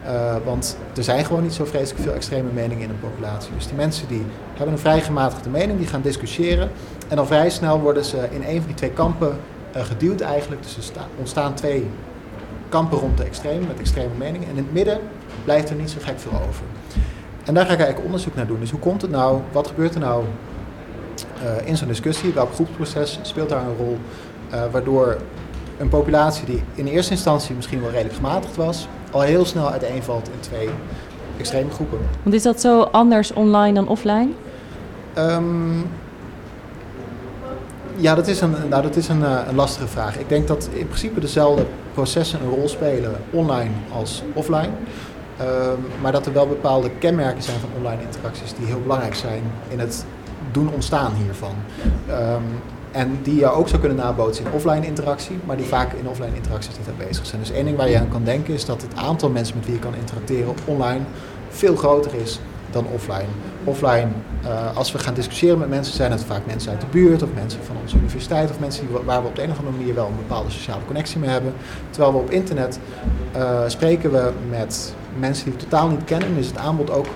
Uh, want er zijn gewoon niet zo vreselijk veel extreme meningen in een populatie. Dus die mensen die hebben een vrij gematigde mening, die gaan discussiëren. En dan vrij snel worden ze in een van die twee kampen uh, geduwd eigenlijk. Dus er sta- ontstaan twee kampen rond de extreme, met extreme meningen. En in het midden blijft er niet zo gek veel over. En daar ga ik eigenlijk onderzoek naar doen. Dus hoe komt het nou, wat gebeurt er nou in zo'n discussie? Welk groepsproces speelt daar een rol? Uh, waardoor een populatie die in eerste instantie misschien wel redelijk gematigd was, al heel snel uiteenvalt in twee extreme groepen. Want is dat zo anders online dan offline? Um, ja, dat is, een, nou, dat is een, uh, een lastige vraag. Ik denk dat in principe dezelfde processen een rol spelen online als offline. Um, maar dat er wel bepaalde kenmerken zijn van online interacties die heel belangrijk zijn in het doen ontstaan hiervan. Um, en die je ook zou kunnen nabootsen in offline interactie, maar die vaak in offline interacties niet aanwezig zijn. Dus één ding waar je aan kan denken is dat het aantal mensen met wie je kan interacteren online veel groter is dan offline. Offline, uh, als we gaan discussiëren met mensen, zijn het vaak mensen uit de buurt of mensen van onze universiteit of mensen die, waar we op de een of andere manier wel een bepaalde sociale connectie mee hebben. Terwijl we op internet uh, spreken we met mensen die we totaal niet kennen en is het aanbod ook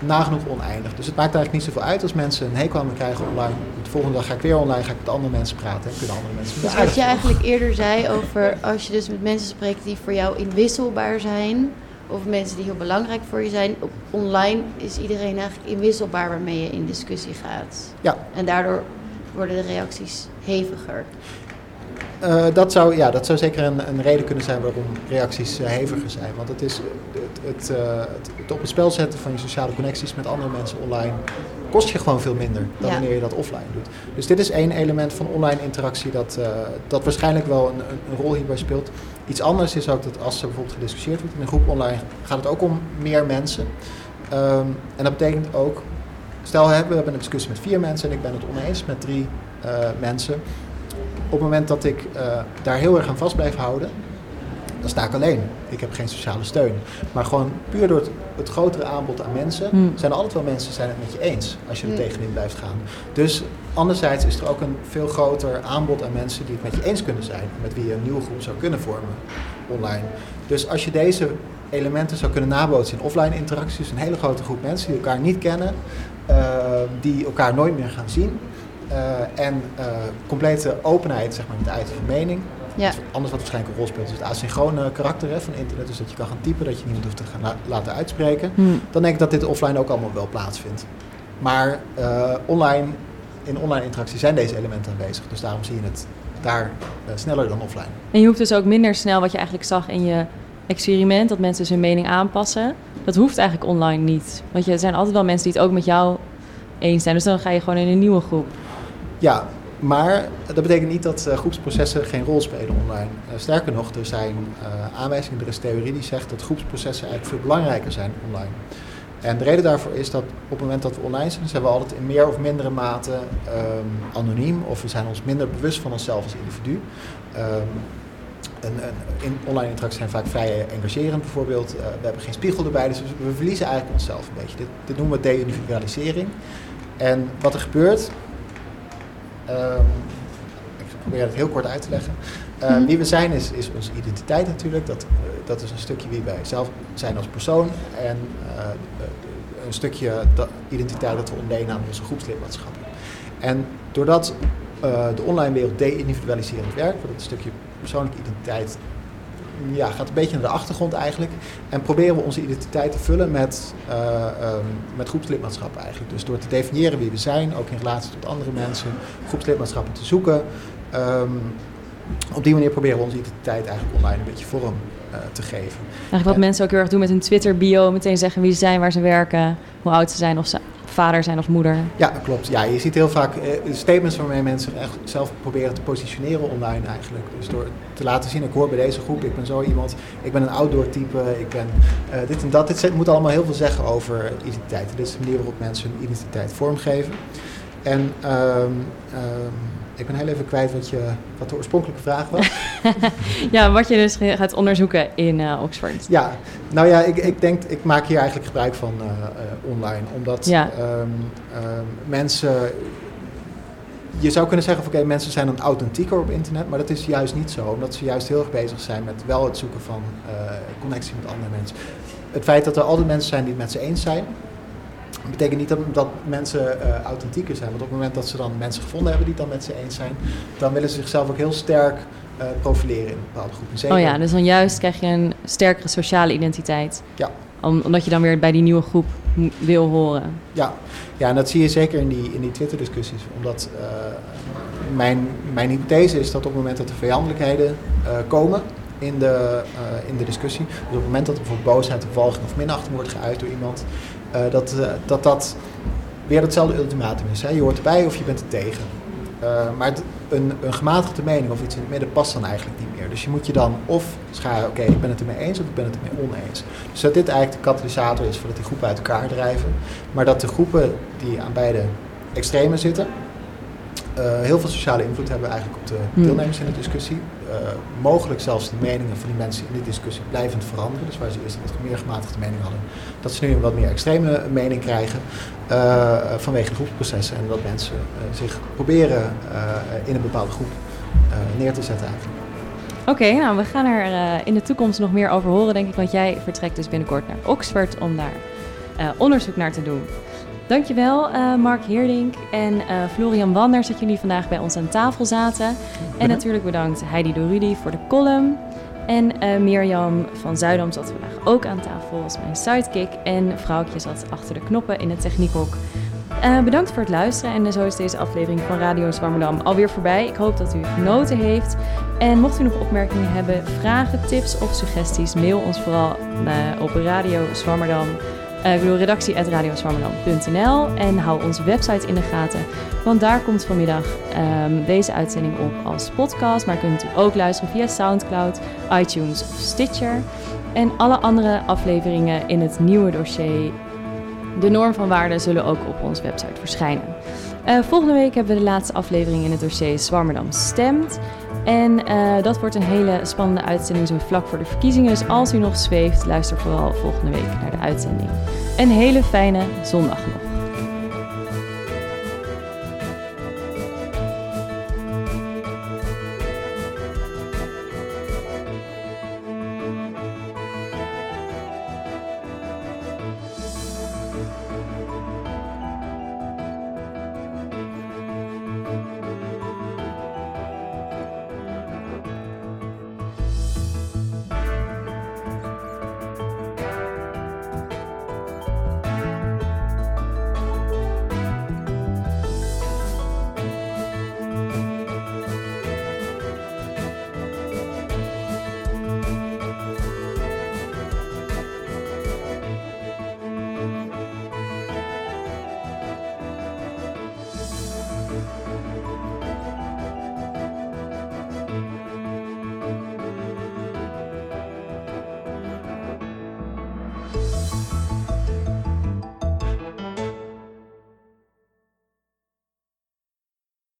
nagenoeg oneindig. Dus het maakt eigenlijk niet zoveel uit als mensen een hekel aan me krijgen online. De volgende dag ga ik weer online, ga ik met andere mensen praten en kunnen andere mensen Dus wat je eigenlijk eerder zei over als je dus met mensen spreekt die voor jou inwisselbaar zijn, of mensen die heel belangrijk voor je zijn, op online is iedereen eigenlijk inwisselbaar waarmee je in discussie gaat. Ja. En daardoor worden de reacties heviger. Uh, dat, zou, ja, dat zou zeker een, een reden kunnen zijn waarom reacties uh, heviger zijn. Want het is het, het, uh, het, het, op het spel zetten van je sociale connecties met andere mensen online kost je gewoon veel minder dan Ja. wanneer je dat offline doet. Dus dit is één element van online interactie dat, uh, dat waarschijnlijk wel een, een, rol hierbij speelt. Iets anders is ook dat als er bijvoorbeeld gediscussieerd wordt in een groep online, gaat het ook om meer mensen. Um, en dat betekent ook, stel we hebben een discussie met vier mensen en ik ben het oneens met drie uh, mensen. Op het moment dat ik uh, daar heel erg aan vast blijf houden, dan sta ik alleen. Ik heb geen sociale steun. Maar gewoon puur door het, het grotere aanbod aan mensen, Hmm. zijn er altijd wel mensen die zijn het met je eens als je er Hmm. tegenin blijft gaan. Dus anderzijds is er ook een veel groter aanbod aan mensen die het met je eens kunnen zijn. Met wie je een nieuwe groep zou kunnen vormen online. Dus als je deze elementen zou kunnen nabootsen in offline interacties, een hele grote groep mensen die elkaar niet kennen, uh, die elkaar nooit meer gaan zien. Uh, en uh, complete openheid zeg maar, met uiten van mening. Ja. Anders wat waarschijnlijk een rol speelt is het asynchrone karakter hè, van internet. Dus dat je kan gaan typen, dat je niemand hoeft te gaan la laten uitspreken. Hmm. Dan denk ik dat dit offline ook allemaal wel plaatsvindt. Maar uh, online, in online interactie zijn deze elementen aanwezig. Dus daarom zie je het daar uh, sneller dan offline. En je hoeft dus ook minder snel wat je eigenlijk zag in je experiment, dat mensen dus hun mening aanpassen. Dat hoeft eigenlijk online niet. Want je, er zijn altijd wel mensen die het ook met jou eens zijn. Dus dan ga je gewoon in een nieuwe groep. Ja, maar dat betekent niet dat uh, groepsprocessen geen rol spelen online. Uh, sterker nog, er zijn uh, aanwijzingen, er is theorie die zegt dat groepsprocessen eigenlijk veel belangrijker zijn online. En de reden daarvoor is dat op het moment dat we online zijn, zijn we altijd in meer of mindere mate um, anoniem of we zijn ons minder bewust van onszelf als individu. Um, en, en in online interacties zijn vaak vrij engagerend bijvoorbeeld. We hebben geen spiegel erbij, dus we verliezen eigenlijk onszelf een beetje. Dit, dit noemen we de-individualisering. En wat er gebeurt, ehm, ik probeer het heel kort uit te leggen. Uh, Mhm. Wie we zijn is, is onze identiteit natuurlijk. Dat, eh, dat is een stukje wie wij zelf zijn als persoon. En eh, een stukje identiteit dat we ontlenen aan onze groepslidmaatschappen. En doordat eh, de online wereld de-individualiserend werkt, wordt het stukje persoonlijke identiteit ja, gaat een beetje naar de achtergrond eigenlijk. En proberen we onze identiteit te vullen met, ehm, met groepslidmaatschap eigenlijk. Dus door te definiëren wie we zijn, ook in relatie tot andere mensen, groepslidmaatschappen te zoeken. Ehm, op die manier proberen we onze identiteit eigenlijk online een beetje vorm eh, te geven. Eigenlijk wat mensen ook heel erg doen met hun Twitter-bio. Meteen zeggen wie ze zijn, waar ze werken, hoe oud ze zijn, of ze vader zijn of moeder. Ja, klopt. Ja, je ziet heel vaak eh, statements waarmee mensen echt zelf proberen te positioneren online eigenlijk. Dus door te laten zien, ik hoor bij deze groep, ik ben zo iemand, ik ben een outdoor type, ik ben eh, dit en dat. Dit moet allemaal heel veel zeggen over identiteit. Dit is de manier waarop mensen hun identiteit vormgeven. En ehm, ik ben heel even kwijt wat, je, wat de oorspronkelijke vraag was. ja, wat je dus gaat onderzoeken in eh, Oxford. Ja, nou ja, ik, ik denk, ik maak hier eigenlijk gebruik van eh, online. Omdat Ja. ehm, ehm, mensen. Je zou kunnen zeggen van oké, mensen zijn dan authentieker op internet, maar dat is juist niet zo. Omdat ze juist heel erg bezig zijn met wel het zoeken van connectie met andere mensen. Het feit dat er altijd mensen zijn die het met ze eens zijn, betekent niet dat, dat mensen eh, authentieker zijn. Want op het moment dat ze dan mensen gevonden hebben die het dan met ze eens zijn, dan willen ze zichzelf ook heel sterk eh, profileren in een bepaalde groep. En zeker- Oh ja, dus dan juist krijg je een sterkere sociale identiteit. Ja. Om- omdat je dan weer bij die nieuwe groep wil horen. Ja, ja en dat zie je zeker in die, in die Twitter-discussies. Omdat eh, mijn, mijn hypothese is dat op het moment dat er vijandelijkheden komen in de, in de discussie, dus op het moment dat er bijvoorbeeld boosheid, of walging of minachting wordt geuit door iemand, dat, eh, dat dat weer hetzelfde ultimatum is. Hè? Je hoort erbij of je bent er tegen. Eh, maar het- een, een gematigde mening of iets in het midden past dan eigenlijk niet meer. Dus je moet je dan of scharen, oké, ik ben het ermee eens of ik ben het ermee oneens. Dus dat dit eigenlijk de katalysator is voordat die groepen uit elkaar drijven. Maar dat de groepen die aan beide extremen zitten, eh, heel veel sociale invloed hebben eigenlijk op de Hmm. deelnemers in de discussie. Eh, mogelijk zelfs de meningen van die mensen in die discussie blijvend veranderen. Dus waar ze eerst een wat meer gematigde mening hadden, dat ze nu een wat meer extreme mening krijgen eh, vanwege groepsprocessen. En dat mensen eh, zich proberen in een bepaalde groep neer te zetten eigenlijk. Oké, nou we gaan er in de toekomst nog meer over horen, denk ik. Want jij vertrekt dus binnenkort naar Oxford om daar onderzoek naar te doen. Dankjewel, eh Mark Heerdink en eh, Florian Wanders dat jullie vandaag bij ons aan tafel zaten. En natuurlijk bedankt Heidi Dorudi voor de column. En eh, Mirjam van Zuidam zat vandaag ook aan tafel als mijn sidekick. En Vrouwtje zat achter de knoppen in het techniekhok. Bedankt voor het luisteren en zo is deze aflevering van Radio Zwammerdam alweer voorbij. Ik hoop dat u genoten heeft. En mocht u nog opmerkingen hebben, vragen, tips of suggesties, mail ons vooral eh, op Radio Zwammerdam. Eh, ik bedoel redactie.radioswammerdam.nl en hou onze website in de gaten. Want daar komt vanmiddag ehm, deze uitzending op als podcast. Maar kunt u ook luisteren via Soundcloud, iTunes of Stitcher. En alle andere afleveringen in het nieuwe dossier de norm van waarde zullen ook op onze website verschijnen. Eh, volgende week hebben we de laatste aflevering in het dossier Zwammerdam stemt. En eh, dat wordt een hele spannende uitzending zo vlak voor de verkiezingen. Dus als u nog zweeft, luister vooral volgende week naar de uitzending. Een hele fijne zondag nog.